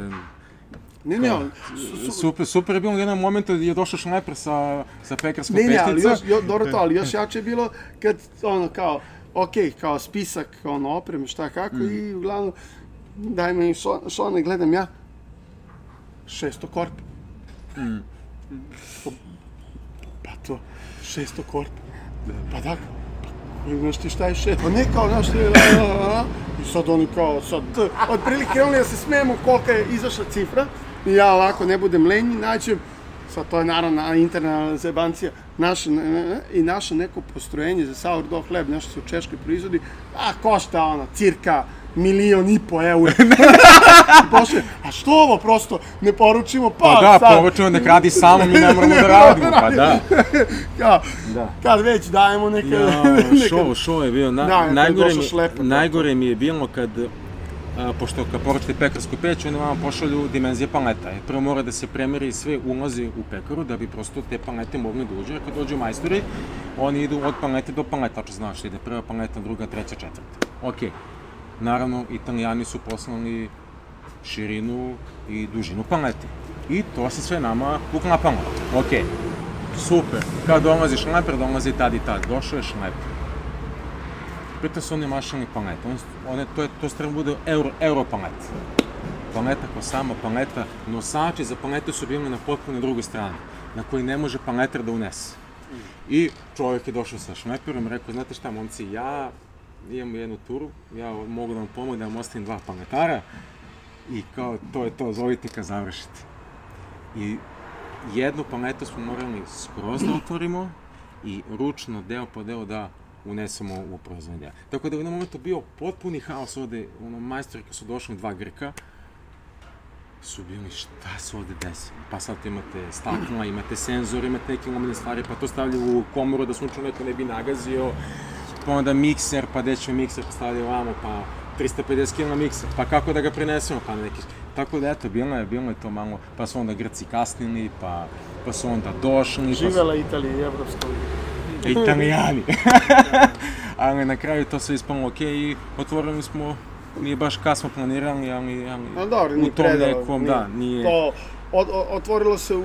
Ne, ne, ali, su, su, super, super je bilo u jednom momentu je došao šleper sa, sa pekarskom ne, ne, ali još, jo, dobro to, ali još jače je bilo kad, ono, kao, ok, kao spisak, ono, opreme, šta, kako, Mm. i uglavnom, daj mi šo, šone, gledam ja, 600 korpa. Mm. Pa to, 600 korpa. Pa da, pa, znaš ti šta je šest? Pa ne kao, znaš ti, i sad oni kao, sad, otprilike krenuli da se smijemo kolika je izašla cifra, i ja ovako ne budem lenji, nađem, sad to je naravno interna zebancija, naše, ne, ne, ne, i naše neko postrojenje za sourdough hleb, nešto se u Češkoj proizvodi, a košta ono, cirka milion i po eura. Pošle, a što ovo prosto ne poručimo, pa, Pa da, sad, poručujemo nek radi samo, mi ne moramo da radimo, pa da. kao, Da. kad već dajemo neke... Ja, neke- šov, šov je bio. Na, Da, najgore, mi, šleper, najgore mi je bilo kad, a, pošto kad poručite pekarsku peć, oni vam pošalju dimenzije paleta. E, Prvo mora da se premeri sve ulazi u pekaru, da bi prosto te palete mogli da uđe. Kad dođu majstori, oni idu od palete do paleta, znaš, ide prva paleta, druga, treća, četvrta. Okej. Naravno, italijani su poslali širinu i dužinu palete. I to se sve nama uklapalo. Okej. Super. Kad dolazi šleper, dolazi tad i tad. Došao je šleper. Pritom su oni mašalni palet. One, one, to, je, to treba bude euro, euro palet. Paleta ko sama paleta, nosači za palete su bili na potpuno drugoj strani, na koji ne može paletar da unese. I čovjek je došao sa šmeperom, rekao, znate šta, momci, ja imam jednu turu, ja mogu da vam pomogu da vam ostavim dva paletara i kao, to je to, zovite kad završite. I jednu paletu smo morali skroz da otvorimo i ručno, deo po deo da unesemo u proizvodnje. Tako da u jednom momentu bio potpuni haos ovde, ono, majstori kad su došli, dva Grka, su bili šta se ovde desi. Pa sad imate stakla, imate senzor, imate neke lomene stvari, pa to stavljaju u komoru da slučajno neko ne bi nagazio, pa onda mikser, pa gde ćemo mikser, pa stavljaju ovamo, pa 350 kg mikser, pa kako da ga prenesemo, pa neki... Tako da eto, bilo je, bilo je to malo, pa su onda Grci kasnili, pa, pa su onda došli, pa su... Živela Italija i Evropska unija. Italijani. ali na kraju to sve ispalo ok i otvorili smo, nije baš kad smo planirali, ali, ali No dobro, u tom predalo. nekom, nije. da, nije... To od, otvorilo se u,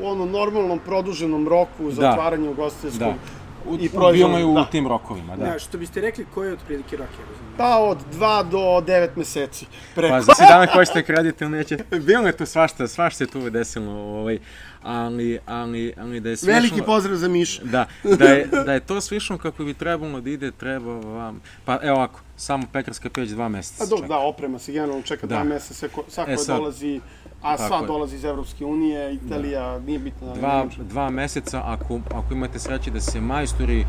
u onom normalnom produženom roku za Da. otvaranje ugostiteljskog Da. U, i u, proizvod, bilo je u da. tim rokovima, da. Da, što biste rekli, koji je otprilike rok, ja razumijem? Pa od 2 do 9 meseci. Preko. Pa za se dana hoćete kredit ili neće. Bilo je tu svašta, svašta se tu desilo, ovaj, ali, ali, ali da je slično... Veliki pozdrav za Miša. Da, da je, da je to slično kako bi trebalo da ide, treba vam... Pa evo ovako, samo pekarska peć dva meseca A dok, čeka. da, oprema se generalno čeka Da. dva meseca, ko- svako E, sad- dolazi, a Tako sva je. dolazi iz Evropske unije, Italija, nije bitno. da dva, dva meseca, ako, ako imate sreće da se majstori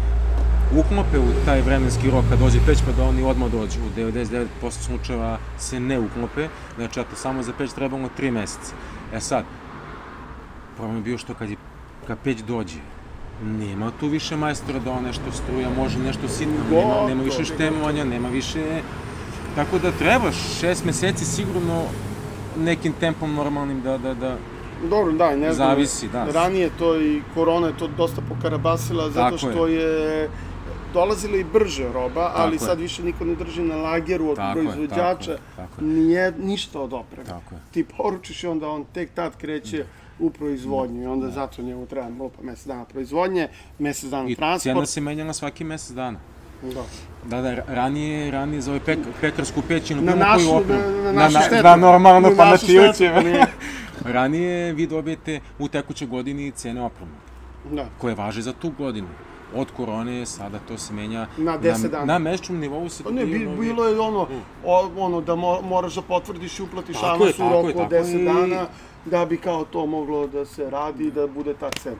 uklope u taj vremenski rok kad dođe peć, pa da oni odmah dođu. U 99% slučajeva se ne uklope, znači eto, samo za peć trebamo 3 meseca. E sad, problem je bio što kad, je, kad peć dođe, nema tu više majstora da on nešto struja, može nešto sitno, nema, nema više štemovanja, nema više... Tako da treba šest meseci sigurno nekim tempom normalnim da, da, da, Dobro, da, i ne znam. Zavisi, da. Ranije to i korona je to dosta pokarabasila zato Tako je. što je dolazila i brže roba, ali Tako je. sad više niko ne drži na lageru od Tako je, proizvođača. tako je, tako je. Nije ništa od opreme. Tako je. Ti poručiš i onda on tek tad kreće u proizvodnju i onda zato njemu treba lupa mesec dana proizvodnje, mesec dana I cena transport. se menjala svaki mesec dana. Da. Da, da, ranije, ranije za ovaj pek, pekarsku peć ili Na bilo našu- koju opremu. na- na našu štetu. Da, normalno, Na pa na našu ti štetu, uće. nije. ranije vi dobijete u tekućoj godini cene opreme, Da. koje važe za tu godinu. Od korone sada to se menja Na 10 na, dana. na mesečnom nivou se Pa ne, bi, bilo je ono, o, ono da mo, moraš da potvrdiš i uplatiš Tako avans u roku od tako 10 je. dana, da bi kao to moglo da se radi da bude ta cena.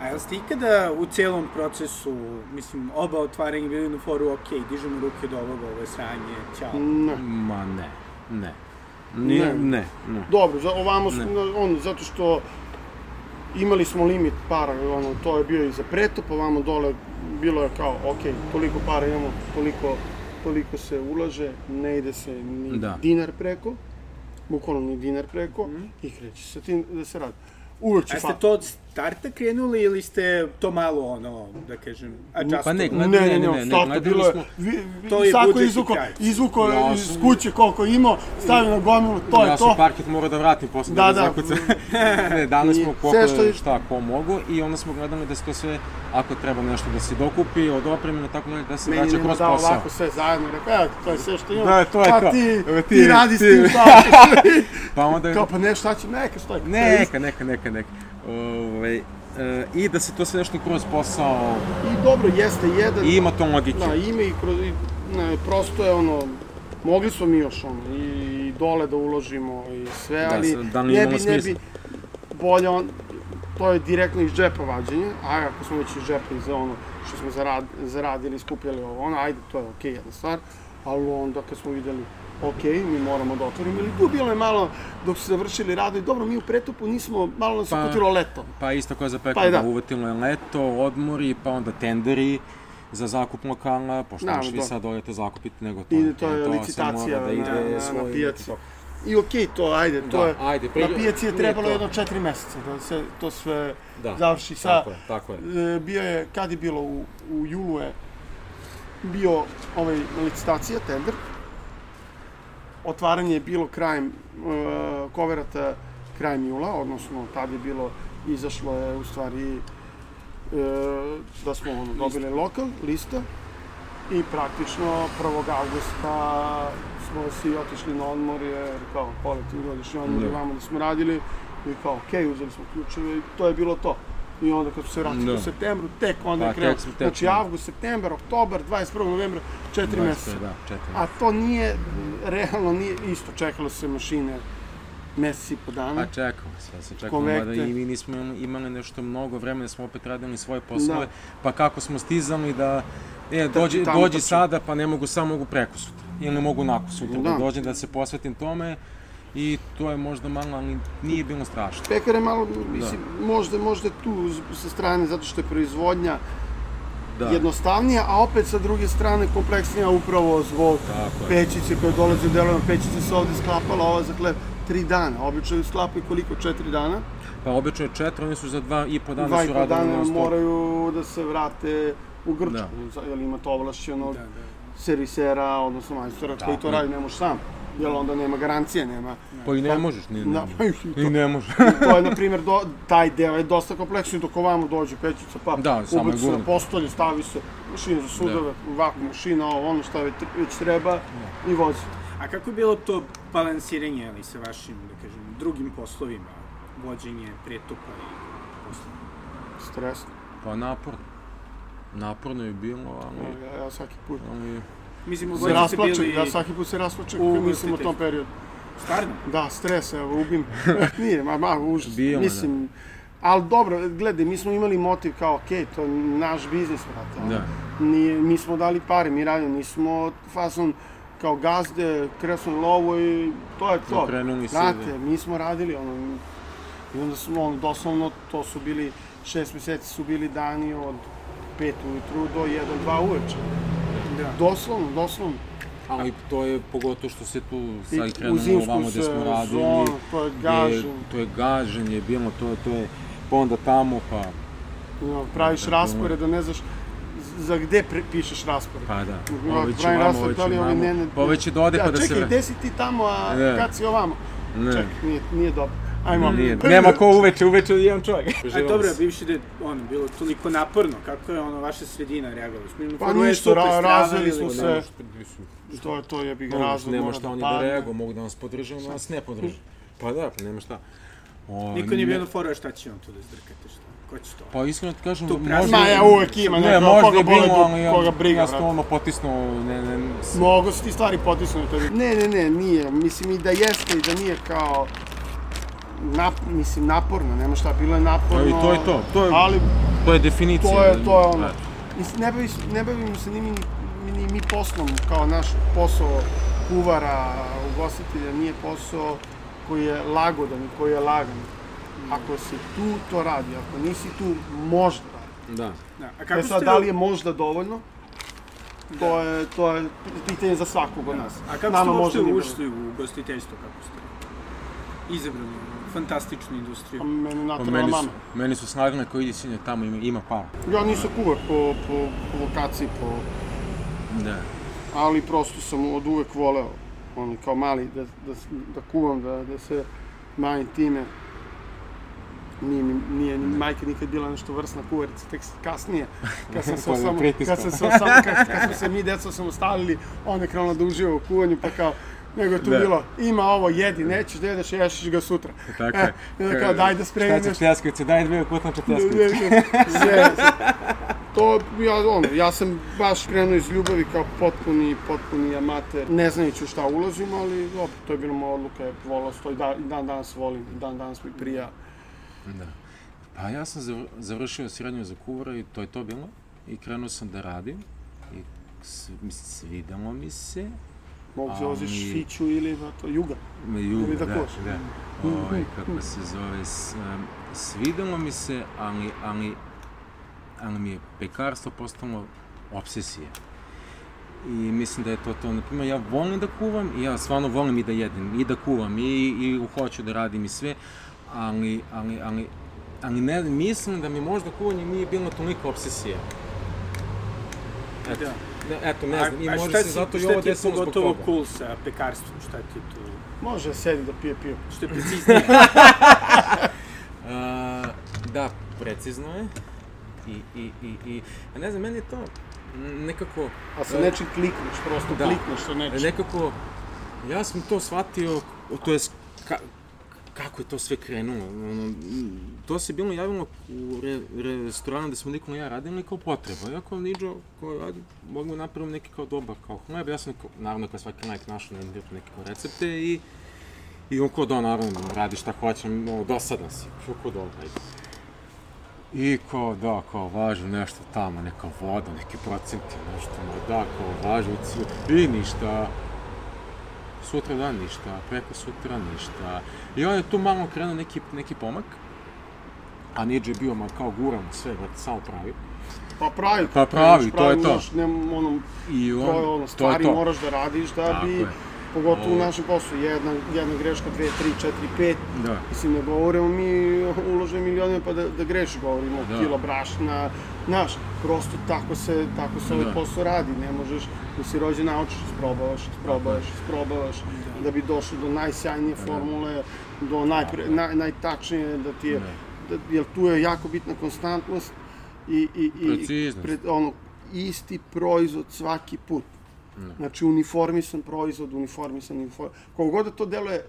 A jel ste ikada u celom procesu, mislim, oba otvaranja bili na foru, ok, dižemo ruke do ovoga, ovo je sranje, ćao. Ne. Ma ne, ne. Nije, Ne. ne, ne. Dobro, za, ovamo smo, Ne. on, zato što imali smo limit para, ono, to je bio i za pretop, ovamo dole bilo je kao, ok, toliko para imamo, toliko, toliko se ulaže, ne ide se ni Da. dinar preko, bukvalno ni dinar preko, i kreće se tim da se radi. Uvek će A ste to starta krenuli ili ste to malo, ono, da kažem, adjustovali? Pa ne, Ne, gledali- ne, ne, ne, ne, starta gledali bilo je, vi, vi, To je svako budžet i izvuko, kraj. izvuko Ja iz sam- kuće koliko je imao, stavio na gomilu, to ja je sam to. parket morao da vratim posle Da, da, da. ga zakucam. ne, dali smo I koliko sve što što je- šta ko mogu i onda smo gledali da se to sve, ako treba nešto da se dokupi od opreme, tako dalje, da se Meni vraća je kroz dao posao. ovako sve zajedno, i rekao, evo, to je sve što imam, Da, to je pa to. ti, ti, ti- radi s ti- tim šta. Pa onda... Kao, pa ne, šta će, neka stoji. Neka, neka, neka, neka. Ovaj, e, I da se to sve nešto kroz posao, I dobro, jeste jedan, i ima to logike. da, ime i kroz, i, ne, prosto je ono, mogli smo mi još ono, i dole da uložimo i sve, Da, ali da ne bi, ne bi, bolje on, to je direktno iz džepa vađenje, a ako smo već iz džepa iz ono što smo zarad, zaradili, skupljali ovo, ono, ajde, to je okej jedna stvar, ali onda kad smo videli ok, mi moramo da otvorimo, ili tu bilo je malo, dok su završili radovi, dobro, mi u pretupu nismo, malo nas Pa- leto. Pa isto kao za Pa pekar, da. da. uvetilo je leto, odmori, pa onda tenderi za zakup lokala, pošto Da, možeš vi da. sad dođete zakupiti, nego to, Ide, to je sad licitacija da ide na, na, svoj- na pijaci. I okej, to, ajde, to Da, je, ajde, na pri- pijaci je trebalo to. jedno četiri meseca da se to sve Da, završi sa... Tako je, tako je. E, bio je, kad je bilo, u, u julu je bio ovaj licitacija, tender. Otvaranje je bilo krajem e, koverata krajem jula, odnosno tad je bilo, izašlo je u stvari e, da smo ono, dobili lokal, lista i praktično 1. augusta smo svi otišli na odmor jer kao kolektivni godišnji odmor i vamo da smo radili i kao okej, uzeli smo ključeve i to je bilo to. I onda kad smo se vratili Da. u septembru, tek onda Pa, je krenuo. Znači avgust, septembar, oktobar, 21. novembra, četiri 25, meseca. Da. A to nije, realno nije isto, čekalo se mašine meseci i po dana. Pa čekamo se, se čekamo, mada i mi nismo imali nešto mnogo vremena, smo opet radili svoje poslove, Da. pa kako smo stizali da, e, dođi, dođi sada, pa ne mogu, samo mogu preko sutra, ili ne mogu nakon sutra, da. Da. dođem da se posvetim tome, i to je možda malo, ali nije bilo strašno. Pekar je malo, mislim, možda, možda je tu sa strane, zato što je proizvodnja Da, jednostavnija, a opet sa druge strane kompleksnija upravo zbog tako je. pećice koje dolaze u delovima. Pećica se ovde sklapala, ova za hleb, tri dana. Obično sklapaju koliko? Četiri dana. Pa obično je četiri, oni su za dva i po dana Dva i su po radili dana non stop. moraju da se vrate u Grčku, Da. da. jer imate ovlašćenog Da, da. servisera, odnosno majstora koji Tako to je. radi, ne možeš sam. Jer onda nema garancije, nema. Pa i ne možeš, ni, ne, pa i to. i ne možeš. to je, na primjer, do, taj deo je dosta kompleksni, dok ovamo dođe pećica, pa Da, ubaci se na postolje, stavi se mašina za sudove, vakum mašina, ovo, ono šta već, već treba i vozi. A kako je bilo to balansiranje ali, sa vašim, da kažem, drugim poslovima, vođenje pretupa i poslova? Stres. Pa naporno. Naporno je bilo, ali... Ja, ja svaki put ali Mislim, se rasplačem, bili... ja svaki put se rasplačem u kad mislim o tom periodu. Stvarno? Da, stres, evo, ubim. Nije, ma, ma, užas. Bilo, mislim, ali dobro, gledaj, mi smo imali motiv kao, okej, to je naš biznis, vrate. ono. Da. Nije, mi smo dali pare, mi radimo, nismo fason kao gazde, kresno lovo i to je to. Okrenuli se, Znate, da. mi smo radili, ono, i onda smo, ono, doslovno, to su bili, šest meseci su bili dani od 5 ujutru do 1, 2 uveče. Da. Doslovno, doslovno. A i to je pogotovo što se tu sad krenulo ovamo gde smo radili. sezonu, to je gaženje. Je, to je gaženje, bilo to, to je, pa onda tamo, pa, No, praviš Da, raspored, da ne znaš za gde pre, pišeš raspored. pa da. Ja, Ovo će ovo da će ne, Pa ovo će da ode ja, pa da se čekaj, vrati. gde si ti tamo, a Ne. kad si ovamo? Ne. Čekaj, nije, nije dobro. Ajmo. Nije, nema ko uveče, uveče jedan čovjek. A dobro, bivši da je ono, bilo toliko naporno, kako je ono vaša sredina reagovala? Smo Pa je ništa, ra- stradali razveli ili- smo Ne se. može, To je to, jebi ga Ono, razlog. nema šta da oni da reaguju, mogu da nas podrže, da nas ne podrže. Pa da, pa nema šta. O, Niko nije ne- bilo fora šta će on tu da zdrkate, šta? Ko će to? Pa iskreno ti kažem, Tu možda... Ma, ja uvek ima Ne, neko, možda koga je bilo, ali ja, koga briga, ja sam to ono potisnuo, ne, ne, Mogu se ti stvari potisnuti. Ne, ne, ne, nije. Mislim i da jeste i da nije kao nap, mislim, naporno, nema šta, bilo je naporno. Pa i to je to, to je- Ali to je definicija. to je, to je ono. Da. Mislim, ne, bavi, ne bavimo se ni mi, ni, ni mi poslom, kao naš posao kuvara, ugostitelja, nije posao koji je lagodan i koji je lagan. Ako si tu, to radi. Ako nisi tu, možda radi. Da. Da. A kako E sad, ste... da li je možda dovoljno? To je, to je pitanje za svakog od nas. A kako Nama ste uopšte ušli u ugostiteljstvo, kako ste izabrali fantastičnu industriju? Pa meni Pa natrala meni, su, mama. meni su snagne koji ide sinje tamo, ima, ima para. Ja nisam kuvar po, po, po lokaciji, po, Da. ali prosto sam od uvek voleo, ono, kao mali, da, da, da kuvam, da, da se bavim time. Nije, mi- nije ni majka nikad bila nešto vrsna kuvarica, tek kasnije, kad sam se je samo, pritiskao. kad sam se samo, kad, kad smo se mi deca sam ostavili, onda je krenula da uživa u kuvanju, pa kao, nego je tu Da. bilo, ima ovo, jedi, nećeš da jedeš, ješćeš ga sutra. Tako E, je. i onda kao, daj da spremim Šta će nešto. pljeskavice, daj dve kutnače sve. To, ja, ono, ja sam baš krenuo iz ljubavi kao potpuni, potpuni amater. Ne znajući u šta ulazim, ali dobro, to je bila moja odluka, volao sam to i da, dan danas volim, dan danas mi prija. Da. Pa ja sam zavr- završio srednju za kuvara i to je to bilo. I krenuo sam da radim. I svidelo mi se, Mogu se voziš Ali- Fiću ili na to, Juga. Juga, Ili da, tako? da. Ovaj, kako se zove, s, um, svidelo mi se, ali, ali, ali mi je pekarstvo postalo obsesija. I mislim da je to to. Naprimjer, ja volim da kuvam i ja stvarno volim i da jedem, i da kuvam, i, i hoću da radim i sve, ali, ali, ali, ali ne, mislim da mi možda kuvanje nije bilo toliko obsesija. Eto, Da. Ne, eto, ne znam, i a šta se si- zato i šta ovo ti je desilo zbog pogotovo toga. cool sa pekarstvom, šta ti je tu, Može sedi da pije pivo. što je preciznije? A, da, precizno je. I, i, i, i, a ne znam, meni je to mm, nekako, A sa E, nečim klikneš, prosto da. klikneš sa nečim. nekako, ja sam to shvatio, to je, kako je to sve krenulo. Ono, to se bilo javilo u re, restoranu gde smo Nikola i ja radili kao potreba. Ja kao Niđo, kao, ajde, mogu napraviti neki kao dobar kao hleb. Ja sam, kao, naravno, kao svaki najk našao na internetu neke kao recepte i I on kao da, naravno, radi šta hoće, no, dosadan si. Što kao dobro, ajde. I kao, da, kao, važu nešto tamo, neka voda, neki procenti, nešto, ma da, kao, važu, ci- i ništa. Sutra dan ništa, preko sutra ništa. I on je tu malo krenuo neki, neki pomak, a Niđe je bio, ma kao guram sve, vrat, samo pravi. Pa pravi. Pa pravi, kreneš to je to. Znaš, ne, ono, I on, to je ono, to je stvari to. moraš da radiš da Tako bi, je. Pogotovo u našem poslu, jedna, jedna greška, dve, tri, četiri, pet, Da. Mislim, ne govorimo mi ulože milijone pa da, da greši, govorimo Da. kilo brašna, znaš, prosto tako se, tako se ovaj Da. posao radi, ne možeš, da si rođen naučiš, isprobavaš, isprobavaš, isprobavaš, da bi došao do najsjajnije formule, do najpre, naj, najtačnije, da ti je, da, jer tu je jako bitna konstantnost i, i, i Preciznost. pred, ono, isti proizvod svaki put. Da. Znači, uniformisan proizvod, uniformisan, uniform... Koliko god da to deluje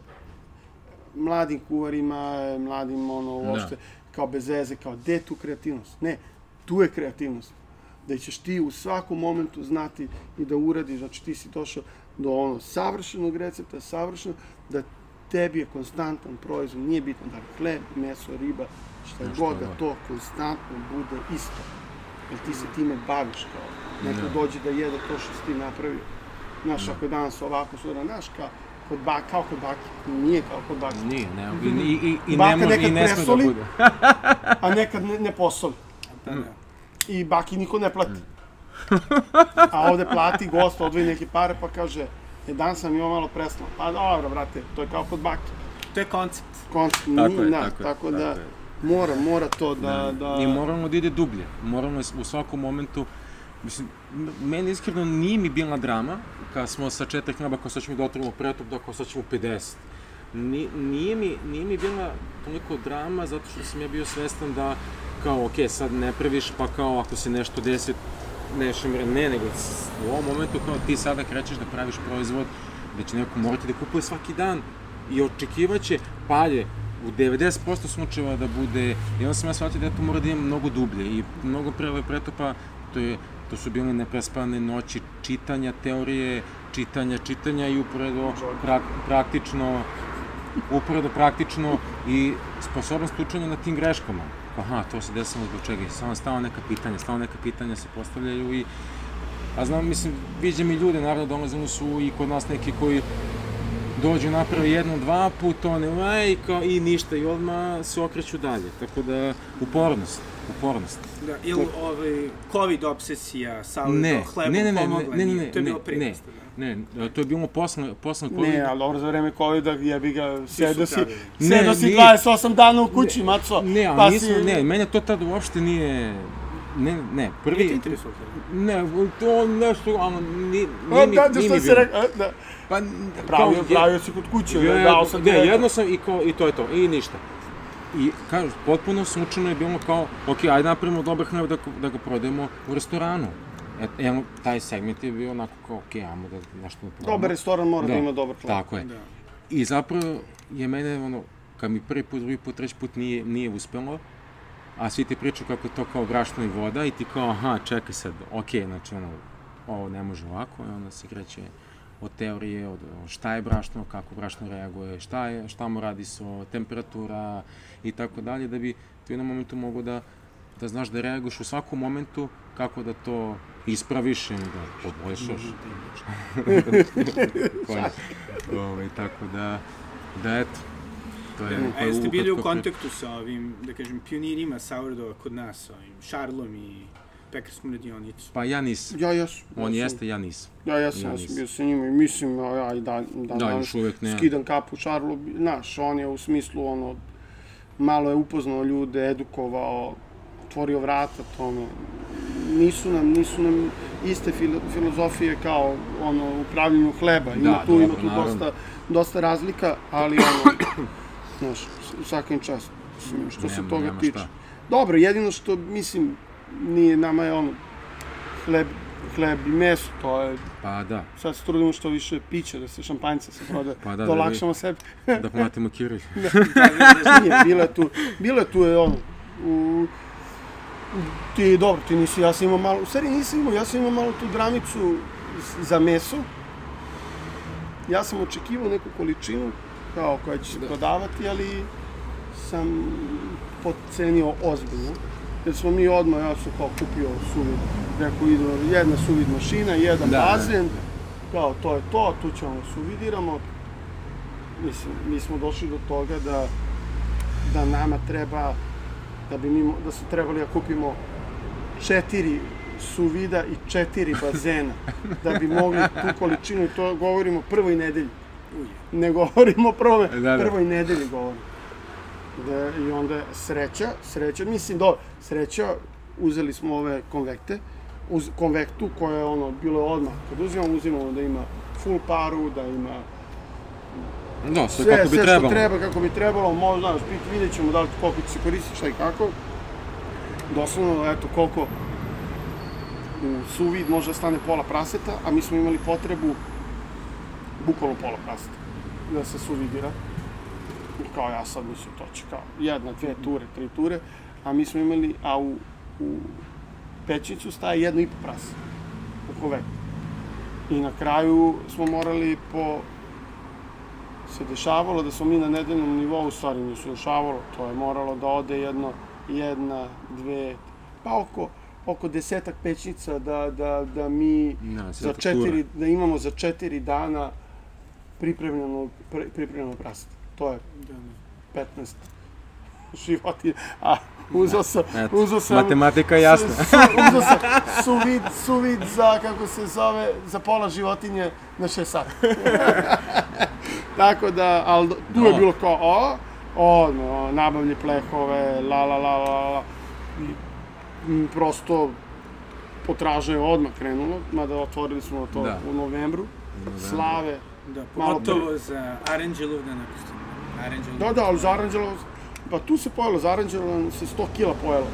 mladim kuvarima, mladim, ono, uopšte, kao bez veze, kao, gde tu kreativnost? Ne, tu je kreativnost. Da ćeš ti u svakom momentu znati i da uradiš, znači ti si došao do ono savršenog recepta, savršeno, da tebi je konstantan proizvod, nije bitno da li hleb, meso, riba, šta Nešto, god, da da. to konstantno bude isto. Jer ti se time baviš kao, neko Da. dođe da jede to što si ti napravio. Znaš, ako je danas ovako, sutra, znaš, kao, kod bak, kao kod bake, nije kao kod bake. Nije, ne, i, i, i, i Baka ne može, i ne sme da bude. a nekad ne, ne posoli. Da. I baki niko ne plati. A ovde plati gost, odvoji neke pare, pa kaže, e, danas sam imao malo presno. Pa dobro, brate, to je kao kod bake. To je koncept. Koncept, Tako nije, je, da, tako je, tako da, tako je. Mora, mora to da, da... I moramo da ide dublje. Moramo u svakom momentu, mislim, meni iskreno nije mi bila drama, kad smo sa četiri hleba, kao sad ćemo da otvorimo pretop, da kao sad ćemo 50. Ni, nije, mi, nije mi bila toliko drama, zato što sam ja bio svestan da, kao, ok, sad ne praviš, pa kao, ako se nešto desi, nešto mre, ne, nego u ovom momentu kao ti sada krećeš da praviš proizvod da će neko morati da kupuje svaki dan i očekivaće palje u 90% slučajeva da bude, i onda sam ja shvatio da ja to mora da imam mnogo dublje i mnogo pre ove pretopa, to je to su bile neprespane noći čitanja teorije, čitanja, čitanja i uporedo prak, praktično uporedo praktično i sposobnost učenja na tim greškama. Aha, to se desilo zbog čega. Samo stalno neka pitanja, stalno neka pitanja se postavljaju i A znam, mislim, viđam i ljude, naravno, dolazili su i kod nas neki koji dođu naprave jedno, dva puta, one, aj, kao, i ništa, i odmah se okreću dalje. Tako da, upornost, upornost. Da, ili ovaj, COVID obsesija sa Ne, hlebom ne, ne, ne, pomogla, ne, ne, ne, to je ne, bilo pre ne, da. ne, to je bilo posle, posle COVID. Ne, ali dobro, za vreme COVID-a jebi ga, sedo si, Ne, si nije. 28 dana u kući, maco. Ne, ali pa nismo, si- ne, mene to tad uopšte nije, ne, ne, Nije te prvi, interesovalo? ne, to nešto, ono, nije, A, nije mi, da, nije što mi si bilo. rekao, da. Pa, Pravio, kao, pravio si kod kuće, Je, da, dao sam ne, ti- jedno sam i, kao, i to je to, i ništa. I kažu, potpuno slučajno je bilo kao, ok, ajde napravimo dobar hleb da, da ga prodajemo u restoranu. E, evo, taj segment je bio onako kao, ok, ajmo da nešto da probamo. Dobar restoran mora da, Da, ima dobar hleb. Tako je. Da. I zapravo je mene, ono, kad mi prvi put, drugi put, treći put nije, nije uspelo, a svi ti pričaju kako je to kao brašno i voda i ti kao, aha, čekaj sad, ok, znači, ono, ovo ne može ovako, i onda se kreće od teorije, od šta je brašno, kako brašno reaguje, šta, je, šta mu radi so, temperatura i tako dalje, da bi ti jednom momentu mogu da da znaš da reaguješ u svakom momentu kako da to ispraviš ili da poboljšaš. Konja. Ovaj, tako da, da eto, to je... A jeste bili u kontaktu sa ovim, da kažem, pionirima sourdova kod nas, sa ovim Šarlom i pekarskom radionicu? Pa ja nisam. Ja jesam. On ja jeste, ja nisam. Ja jesam, Ja ja sam bio sa njima i mislim, ja i da, da, Da, uvek ne. skidam kapu Šarlu, znaš, on je u smislu, ono, malo je upoznao ljude, edukovao, otvorio vrata tome. Nisu nam, nisu nam iste filo, filozofije kao ono, u pravljenju hleba. Ima Da, tu, ima dobro, tu naravno. dosta, dosta razlika, ali ono, znaš, svakim čast, mislim, što se toga tiče. šta. Dobro, jedino što, mislim, nije, nama je ono, hleb, hleb i meso, to je Pa da, Sad se trudimo što više pića, da se šampanjca se proda, Pa da, da, da olakšamo sebi. da platimo Kiril. Nije, bilo je tu, bilo je tu je ono, u, ti, dobro, ti nisi, ja sam imao malo, u stvari nisam imao, ja sam imao malo tu dramicu za meso. Ja sam očekivao neku količinu, kao koja će se prodavati, ali sam podcenio ozbiljno. Jer smo mi odmah, ja sam kao kupio suvid, rekao ide jedna suvid mašina, jedan Da, da. bazen, kao to je to, tu ćemo da suvidiramo. Mislim, mi smo došli do toga da, da nama treba, da bi mi, da su trebali da kupimo četiri suvida i četiri bazena, da bi mogli tu količinu, i to govorimo prvoj nedelji. Ne govorimo prvo, Da, da. prvoj nedelji govorimo. Da, I onda sreća, sreća, mislim, do, sreća, uzeli smo ove konvekte, uz konvektu koja je ono, bilo je odmah, kad uzimamo, uzimamo da ima full paru, da ima No, sve, sve, kako bi sve trebalo. što treba, kako bi trebalo, možda, znaš, vidjet ćemo da li koliko će se koristiti, šta i kako. Doslovno, eto, koliko u suvid može da stane pola praseta, a mi smo imali potrebu bukvalno pola praseta da se suvidira. I kao ja sad mislim, to će kao jedna, dve ture, tri ture, a mi smo imali, a u, u pećnicu staje jedno i po prase u konvektu. I na kraju smo morali po se dešavalo da smo mi na nedeljnom nivou, u stvari nije se dešavalo, to je moralo da ode jedno, jedna, dve, pa oko, oko desetak pećnica da, da, da mi Da, za četiri, da imamo za četiri dana pripremljeno, pri, pripremljeno prasete. To je Da, da. 15 životinja, a uzeo sam, Eto, uzeo sam... matematika je jasna. Su, su, uzeo sam suvid, suvid za, kako se zove, za pola životinje na 6 sati. Tako da, ali tu je Da. bilo kao, o, o, no, nabavlje plehove, la, la, la, la, la. I, m, prosto, potraža je odmah krenula, mada otvorili smo to Da. u novembru, slave. Da, Malo pogotovo za Aranđelov da napustimo. Aranđelov. Da, da, ali za Aranđelovo, pa tu se pojelo, za Aranđelovo se 100 kila pojelo.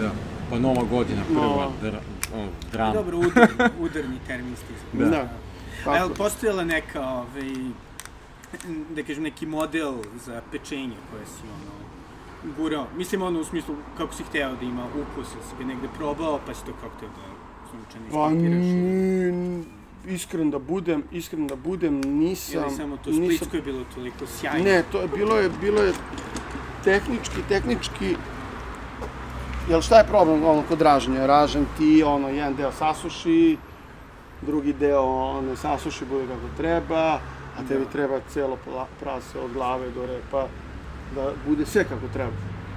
Da. Pa nova godina, prva, No. dra, o, drama. Dobro, udarni, udarni terminski. Da. Da. A je li Tako. postojala neka, ovaj, da kažem, neki model za pečenje koje si, ono, gurao? Mislim, ono, u smislu, kako si hteo da ima ukus, ili si ga negde probao, pa si to kako hteo da slučajno Pa, iskopiraš? n- iskren da budem, iskren da budem, nisam... Ili samo to nisam- splitsko je bilo toliko sjajno? Ne, to je bilo je, bilo je tehnički, tehnički, Jel šta je problem ono kod raženja? Ražen ti ono jedan deo sasuši, drugi deo ne sasuši bude kako treba, a tebi Da. treba celo prase od glave do repa da bude sve kako treba.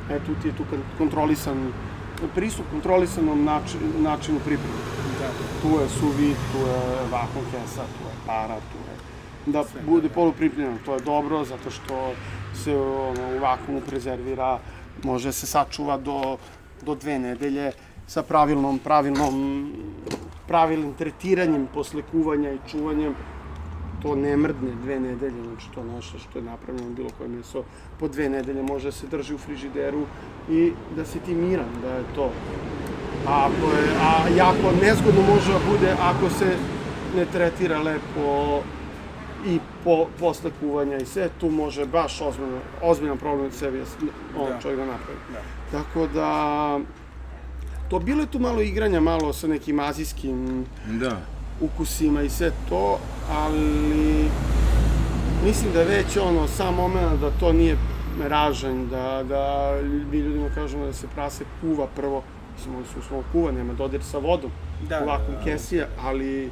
E tu ti je tu kon- kontrolisan pristup kontrolisanom način, načinu pripreme. Da, Tu je suvi, tu je vakum kesa, tu je para, tu je da Sve, bude da, da. polupripremljeno. To je dobro zato što se ono, u vakumu prezervira, može se sačuva do, do dve nedelje sa pravilnom, pravilnom, pravilnim tretiranjem posle kuvanja i čuvanjem. To ne mrdne dve nedelje, znači to nešto što je napravljeno bilo koje meso po dve nedelje može da se drži u frižideru i da si ti miran da je to. A, ako je, a jako nezgodno može da bude ako se ne tretira lepo i po, posle kuvanja i sve, tu može baš ozbiljno, ozbiljan problem od sebi on Da. čovjek da napravi. da. Tako da, to bilo je tu malo igranja, malo sa nekim azijskim Da. Ukusima i sve to, ali mislim da već ono, sam moment da to nije ražanj, da, da mi ljudima kažemo da se prase kuva prvo, mislim, oni su uslovno kuva, nema dodir sa vodom, Da, u vakum da, da. kesija, ali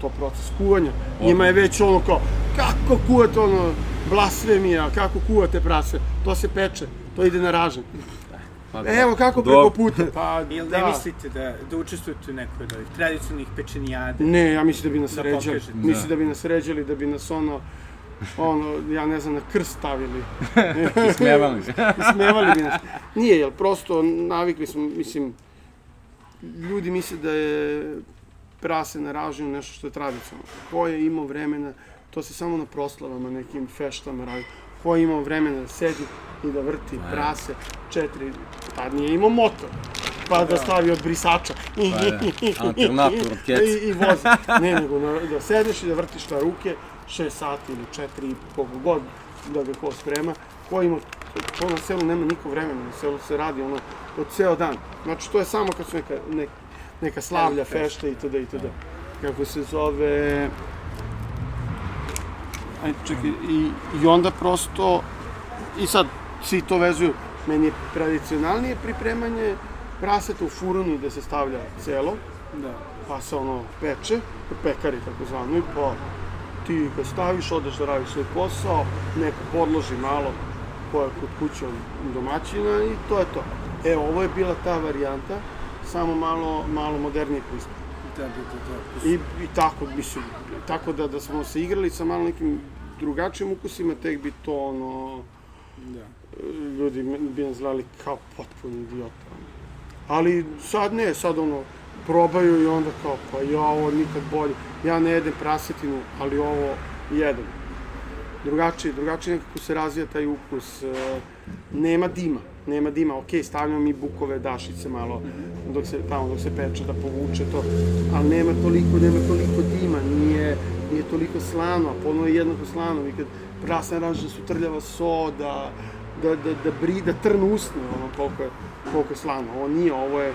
to proces kuvanja. Njima je već ono kao, kako kuvate ono, blasfemija, kako kuvate prase, to se peče, to ide na ražanj. Pa, Evo kako Dobro. preko puta. Pa, Jel da. ne mislite da, da učestvujete u nekoj od ovih tradicionalnih pečenijada? Ne, ja mislim da bi nas Da ređali. pokažete. Mislim Da. da bi nas ređali, da bi nas ono, ono, ja ne znam, na krst stavili. Smevali. Smevali bi nas. Nije, jel prosto navikli smo, mislim, ljudi misle da je prase na ražnju nešto što je tradicionalno. Ko je imao vremena, to se samo na proslavama, nekim feštama radi. Ko je imao vremena da sedi i da vrti prase, četiri, pa nije imao motor, pa da stavi od brisača. I, Pa da, alternator od keca. I, i vozi. Ne, nego na, da sedeš i da vrtiš na ruke, šest sati ili četiri i koliko god da ga ko sprema. Ko ima, to na selu nema niko vremena, na selu se radi ono od ceo dan. Znači to je samo kad su neka, neka, neka slavlja, fešta itd. itd. Kako se zove... Ajde, čekaj, i, i onda prosto, i sad svi to vezuju, meni je tradicionalnije pripremanje praseta u furuni gde se stavlja celo, Da. pa se ono peče, pekari tako zvano, i pa ti ga staviš, odeš da radiš svoj posao, neko podloži malo koja kod kuće domaćina i to je to. E, ovo je bila ta varijanta, samo malo, malo moderniji pristup. Da, da, da, da. I, i tako, mislim, tako da, da smo se igrali sa malo nekim drugačijim ukusima, tek bi to, ono, da. ljudi bi nas zvali kao potpuno idiota. Ali sad ne, sad ono, probaju i onda kao, pa ja ovo nikad bolje. Ja ne jedem prasetinu, ali ovo jedem. Drugačije, drugačije nekako se razvija taj ukus. e, Nema dima, nema dima. Ok, stavljamo mi bukove dašice malo dok se tamo dok se peče da povuče to, ali nema toliko, nema toliko dima, nije, nije toliko slano, a ponovo je jednako slano. Vi kad prasne raže su trljava soda, da, da, da bri, da trn usne, ono, koliko je, koliko je slano. Ovo nije, ovo je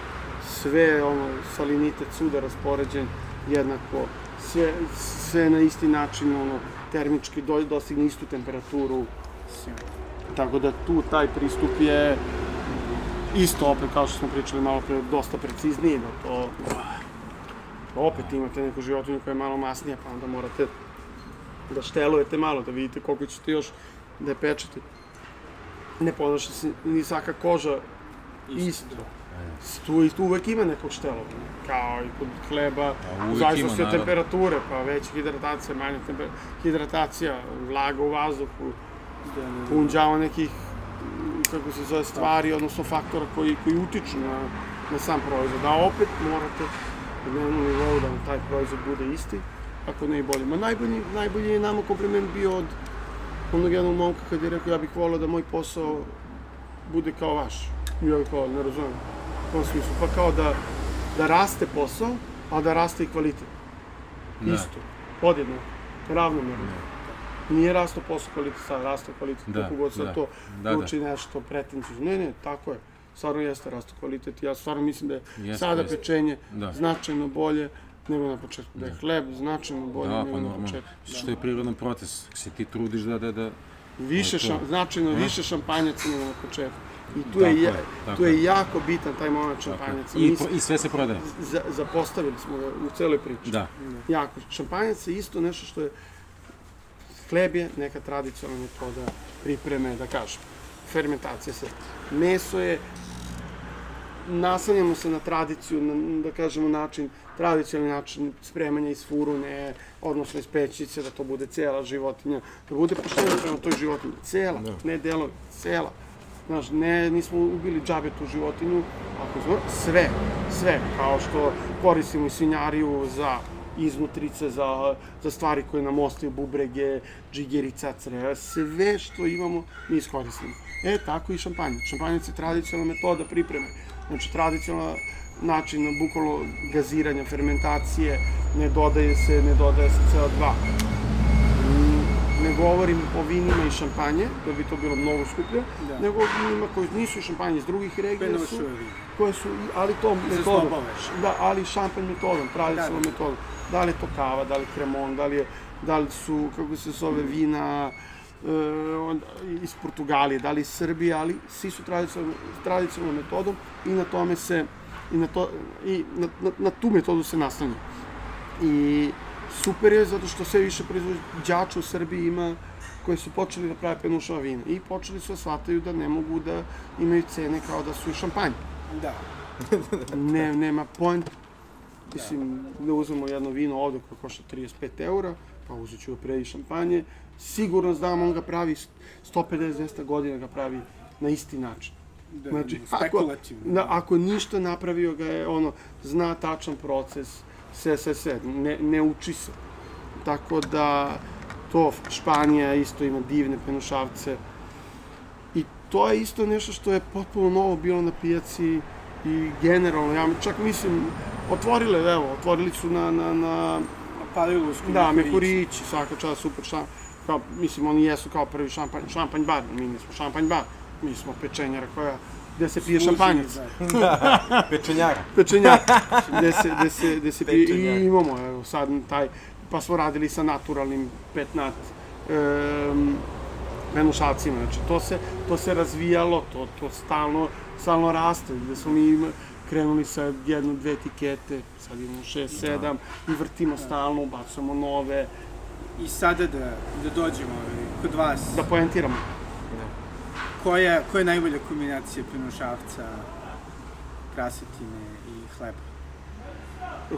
sve, ono, salinitet suda raspoređen jednako, sve, sve na isti način, ono, termički do, dostigne istu temperaturu, Sjajno. Tako da tu taj pristup je isto opet kao što smo pričali malo pre, dosta precizniji, da to opet imate neku životinju koja je malo masnija, pa onda morate da štelujete malo, da vidite koliko ćete još da je pečete. Ne ponaša se ni svaka koža isto. Tu, tu uvek ima nekog štelovanja, kao i kod hleba, od naravno. temperature, pa veća hidratacija, manja hidratacija, vlaga u vazduhu. Punđava nekih, kako se zove, stvari, odnosno faktora koji, koji utiču na, na sam proizvod. A opet morate na dnevnom nivou da vam taj proizvod bude isti, ako ne i bolji. Ma najbolji, najbolji je nama kompliment bio od onog jednog momka kad je rekao ja bih volao da moj posao bude kao vaš. Ja kao, ne razumem, u tom smislu. Pa kao da, da raste posao, a da raste i kvalitet. Da. Isto, podjednako, ravnomerno. Nije rastao posao kvalitet, sad raste kvalitet, Da, kako god sad da. to Da, da. uči nešto pretencijno. Ne, ne, tako je. Stvarno jeste rastao kvalitet. Ja stvarno mislim da je Jeste, sada jeste. pečenje Da. značajno bolje nego na početku. Da je hleb značajno bolje Da, nego pa na normalno. početku. Što je prirodan proces. Se ti trudiš da, da, da... Više to. šam, značajno A? više šampanjaca nego na početku. I tu Tako je, je, tu je jako bitan taj moment šampanjaca. I, I sve se prodaje. za, zapostavili smo ga u celoj priči. Da. Jako. Šampanjac je isto nešto što je hleb je neka tradicionalna metoda pripreme, da kažem. Fermentacija se. Meso je naslanjamo se na tradiciju, na, da kažemo način, tradicionalni način spremanja iz furune, odnosno iz pećice, da to bude cela životinja, da bude pošteno prema toj životinji. Cela, Da. ne delovi, cela. Znaš, ne, nismo ubili džabe tu životinju, ako smo, sve, sve, kao što koristimo i svinjariju za iznutrice, za, za stvari koje nam ostaju, bubrege, džigeri, cacre, sve što imamo mi iskoristimo. E, tako i šampanjac. Šampanjac je tradicionalna metoda pripreme. Znači, tradicionalan način, bukvalno gaziranja, fermentacije, ne dodaje se, ne dodaje se CO2. Mm, Ne govorim o vinima i šampanje, da bi to bilo mnogo skuplje, Da. nego o vinima koji nisu šampanje iz drugih regija su, koje su, ali to metodom, da, ali šampanj metodom, tradicionalnom metodom. Da li je to kava, da li je kremon, da li, je, da li su, kako se zove, vina onda, iz Portugalije, da li iz Srbije, ali svi su tradicionalnom, tradicionalnom metodom i na tome se i na, to, i na, na, na tu metodu se naslanja. I super je zato što sve više proizvođača u Srbiji ima koji su počeli da prave penušava vina i počeli su da shvataju da ne mogu da imaju cene kao da su i šampanj. Da. ne, nema point. Mislim, da uzmemo jedno vino ovde koje košta 35 eura, pa uzet ću ga pre i šampanje. Sigurno znam, on ga pravi 150-200 godina ga pravi na isti način. Da, Znači, ako, na, ako ništa napravio ga je, ono, zna tačan proces, sve, sve, sve, ne, ne uči se. Tako da, to Španija isto ima divne penušavce. I to je isto nešto što je potpuno novo bilo na pijaci i generalno, ja čak mislim, otvorile, evo, otvorili su na, na, na Palilovsku. da, Mekurići, svaka čast, super šampanj, kao, mislim, oni jesu kao prvi šampanj, šampanj bar, mi nismo šampanj bar, mi smo pečenjara koja, gde se pije šampanjac, Pečenjara. pečenjak, gde se, gde se, gde se pije, i imamo, evo, sad taj, pa smo radili sa naturalnim petnat, um, menušacima, znači to se, to se razvijalo, to, to stalno, stalno raste, gde smo mi krenuli sa jednu, dve etikete, sad imamo šest, sedam i vrtimo stalno, ubacujemo nove, I sada da, da dođemo ovaj, kod vas, da poentiramo. koja, koja je najbolja kombinacija penušavca, prasetine i hleba?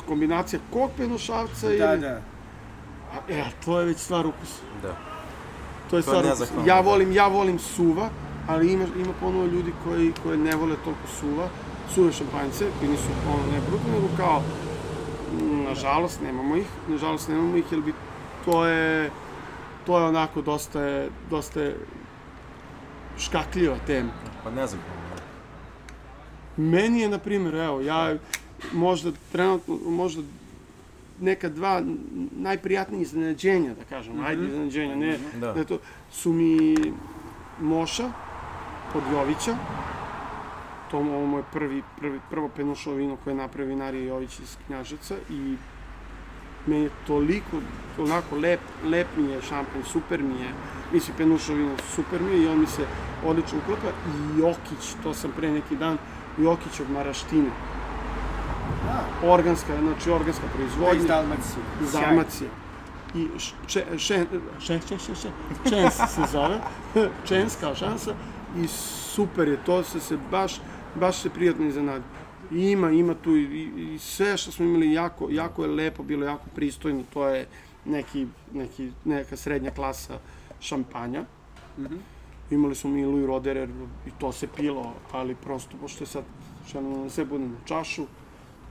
Kombinacija kog penušavca ili... Da, da. E, a to je već stvar ukusa. Da. To je To stvar ukusa. Ja da. volim, ja volim suva, ali ima, ima ponovo ljudi koji, koji ne vole toliko suva, suve šampanjce, koji nisu ono ne bruto, nego kao, mm, nažalost, nemamo ih, nažalost, nemamo ih, jer bi, to je, to je onako dosta, je- dosta je škakljiva tema. Pa ne znam. Meni je, na primjer, evo, ja možda trenutno, možda neka dva najprijatnije iznenađenja, da kažem, ajde iznenađenja, ne, Da. da. to, su mi Moša od Jovića, to ovo moj prvi, prvi, prvo penušovo vino koje je napravio vinarija Jović iz Knjaževca i meni je toliko, onako lep, lep mi je šampanj, super mi je, mislim penušovo vino super mi je i on mi se odlično uklapa i Jokić, to sam pre neki dan, Jokić od Maraštine, A, organska, znači organska iz proizvodnja, Dalmacije. iz Sjajno. Dalmacije. I š- če, šen, šen, šen, šen, šen, čens se zove, čens kao šansa i super je, to se se baš, baš se prijatno iznenadi. I ima, ima tu i, i, i sve što smo imali jako, jako je lepo, bilo jako pristojno, to je neki, neki, neka srednja klasa šampanja. Mhm. Imali smo mi Louis Roderer i to se pilo, ali prosto, pošto je sad želimo da sve bude na čašu,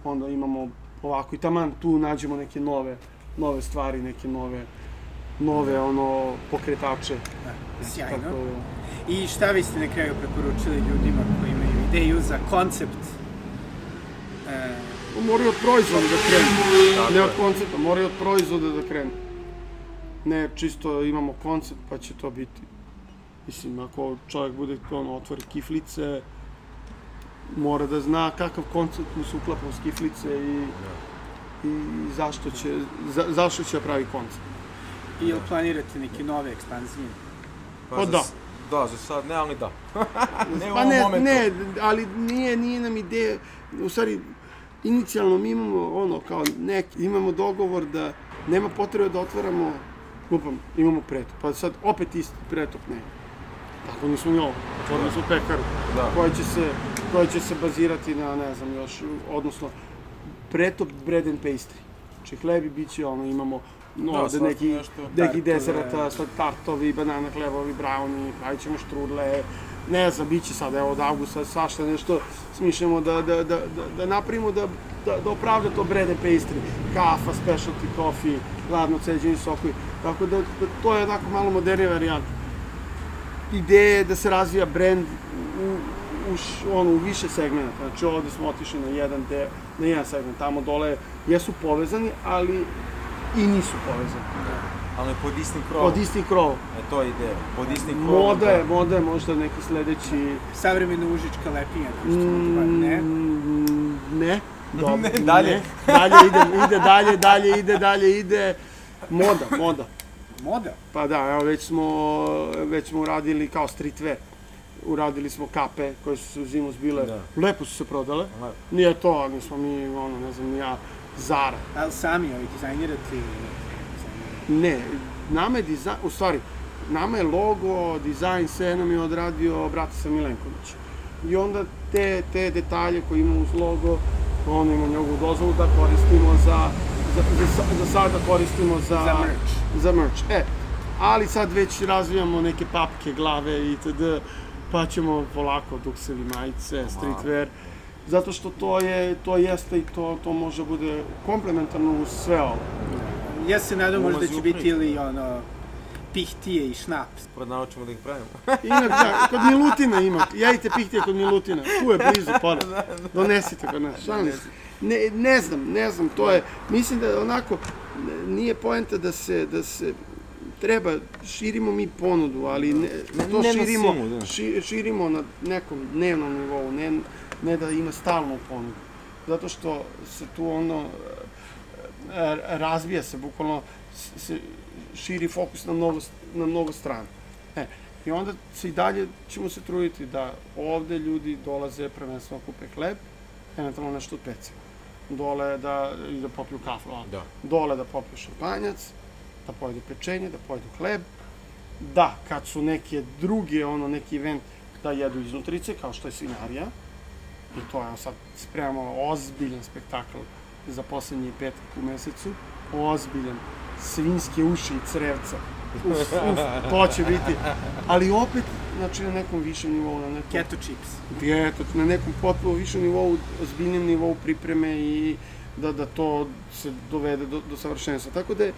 onda imamo ovako i taman tu nađemo neke nove, nove stvari, neke nove, nove ono pokretače. Sjajno. Tako, I šta biste na kraju preporučili ljudima koji imaju ideju za koncept e, moraju od proizvoda da krenu, Tako ne od koncepta, moraju od proizvoda da krenu. Ne čisto imamo koncept pa će to biti. Mislim, ako čovjek bude ono, otvori kiflice, mora da zna kakav koncept mu se uklapa u kiflice i, i zašto će, za, zašto će da pravi koncept. Ili planirate neke nove ekspanzije? Pa za da. Da, za sad ne, ali da. ne u Pa ovom ne, momentu. ne, ali nije, nije nam ideja, u stvari, inicijalno mi imamo ono, kao nek, imamo dogovor da nema potrebe da otvaramo, lupam, imamo pretop, pa sad opet isti pretop ne. Tako nismo ni ovo, otvorili smo pekaru, Da. koja će se, koja će se bazirati na, ne znam, još, odnosno, pretop bread and pastry. Znači, hlebi bit će, ono, imamo, no, Da, da, neki, nešto. neki Tartove. deserata, sad tartovi, banana hlebovi, brownie, pravit ćemo štrudle, ne znam, bit će sad, evo, od avgusta, svašta nešto smišljamo da, da, da, da, da napravimo da, da, da opravda to bread and pastry, kafa, specialty coffee, ladno ceđeni sokovi, tako da, da to je onako malo modernija varijanta. Ideja je da se razvija brand u, u, ono, u više segmenta, znači ovde smo otišli na jedan, de, na jedan segment, tamo dole jesu povezani, ali i nisu povezani. Ali pod istim krovom. Pod istim krovom. E, to je ideja. Pod istim krovom. Moda je, da. moda je možda neki sledeći... Savremena užička lepinja, kao što mm, ne? Ne. Dobro, Ne, dalje. Ne. Dalje ide, ide dalje, dalje ide, dalje ide. Moda, moda. Moda? Pa da, evo već smo, već smo uradili kao streetwear. Uradili smo kape koje su se u zimu zbile. Da. Lepo su se prodale. Lepo. Nije to, nismo mi, ono, ne znam, ja, Zara. Ali sami ovi dizajnirate dizajnirate? Ne, nama je dizajn, u stvari, nama je logo, dizajn, sve nam je odradio Bratislav Milenković. I onda te, te detalje koje imamo uz logo, on ima njegovu dozvolu da koristimo za, za, za, sa- za sada koristimo za... Za merch. Za merch, e. Ali sad već razvijamo neke papke, glave itd. Pa ćemo polako duksevi majice, streetwear. Zato što to je, to jeste i to, to može bude komplementarno uz sve ovo. Ja se nadam možda da će u biti ili ono, pihtije i šnaps. Prvo naučimo da ih pravimo. Ima, da, kod Milutina ima. Jedite pihtije kod Milutina. Tu je blizu, pored. Donesite kod nas. Šalim se. Ne, ne znam, ne znam, to je, mislim da onako, nije poenta da se, da se, treba, širimo mi ponudu, ali ne, to ne širimo, silu, da. ši, širimo na nekom dnevnom nivou, ne, ne da ima stalnu ponudu. Zato što se tu ono, e, razvija se, bukvalno se širi fokus na mnogo, na mnogo strana. E, I onda se i dalje ćemo se truditi da ovde ljudi dolaze prvenstveno kupe hleb, eventualno nešto od pece. Dole da, da popiju kafu? Da. dole da popiju šampanjac, da pojedu pečenje, da pojedu hleb, da, kad su neke druge, ono, neki event, da jedu iznutrice, kao što je svinarija, i to je sad spremamo ozbiljan spektakl za poslednji petak u mesecu, ozbiljan, svinjske uši i crevca, uf, uf, to će biti, ali opet, znači na nekom višem nivou, na nekom Keto chips. dijetu, na nekom potpuno višem nivou, ozbiljnim nivou pripreme i da, da to se dovede do, do savršenstva. Tako da je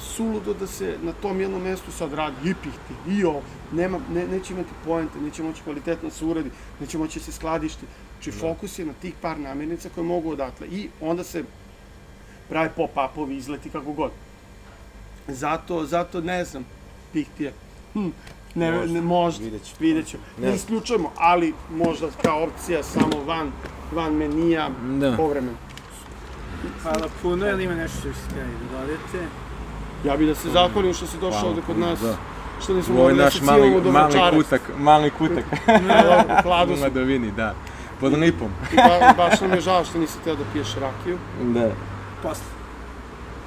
suludo da se na tom jednom mestu sad radi i pihti, i ovo, nema, ne, neće imati poente, neće moći kvalitetno da se uradi, neće moći da se skladišti. Znači, fokus je na tih par namirnica koje mogu odatle. I onda se prave pop-upovi, izleti kako god. Zato, zato ne znam, pihtije. Hm, ne, Možda, ne, možda, vidjet ćemo. vidjet ćemo. Ne Ne isključujemo, ali možda kao opcija samo van, van menija, Da. povremeno. Hvala puno, jel ima nešto što ste htjeli da dodate? Ja bih da se zahvalim što si došao Hvala ovde kod nas. da. Što nismo mogli da se mali, cimamo do mali večara. kutak, mali kutak Dobro, hladu u smo. Madovini, da. Pod lipom. I ba, baš nam je žao što nisi teo da piješ rakiju. Da. Posle.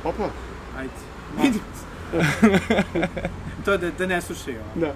Opa, Ajde. Vidimo se. to da, da ne slušaju ovo. da.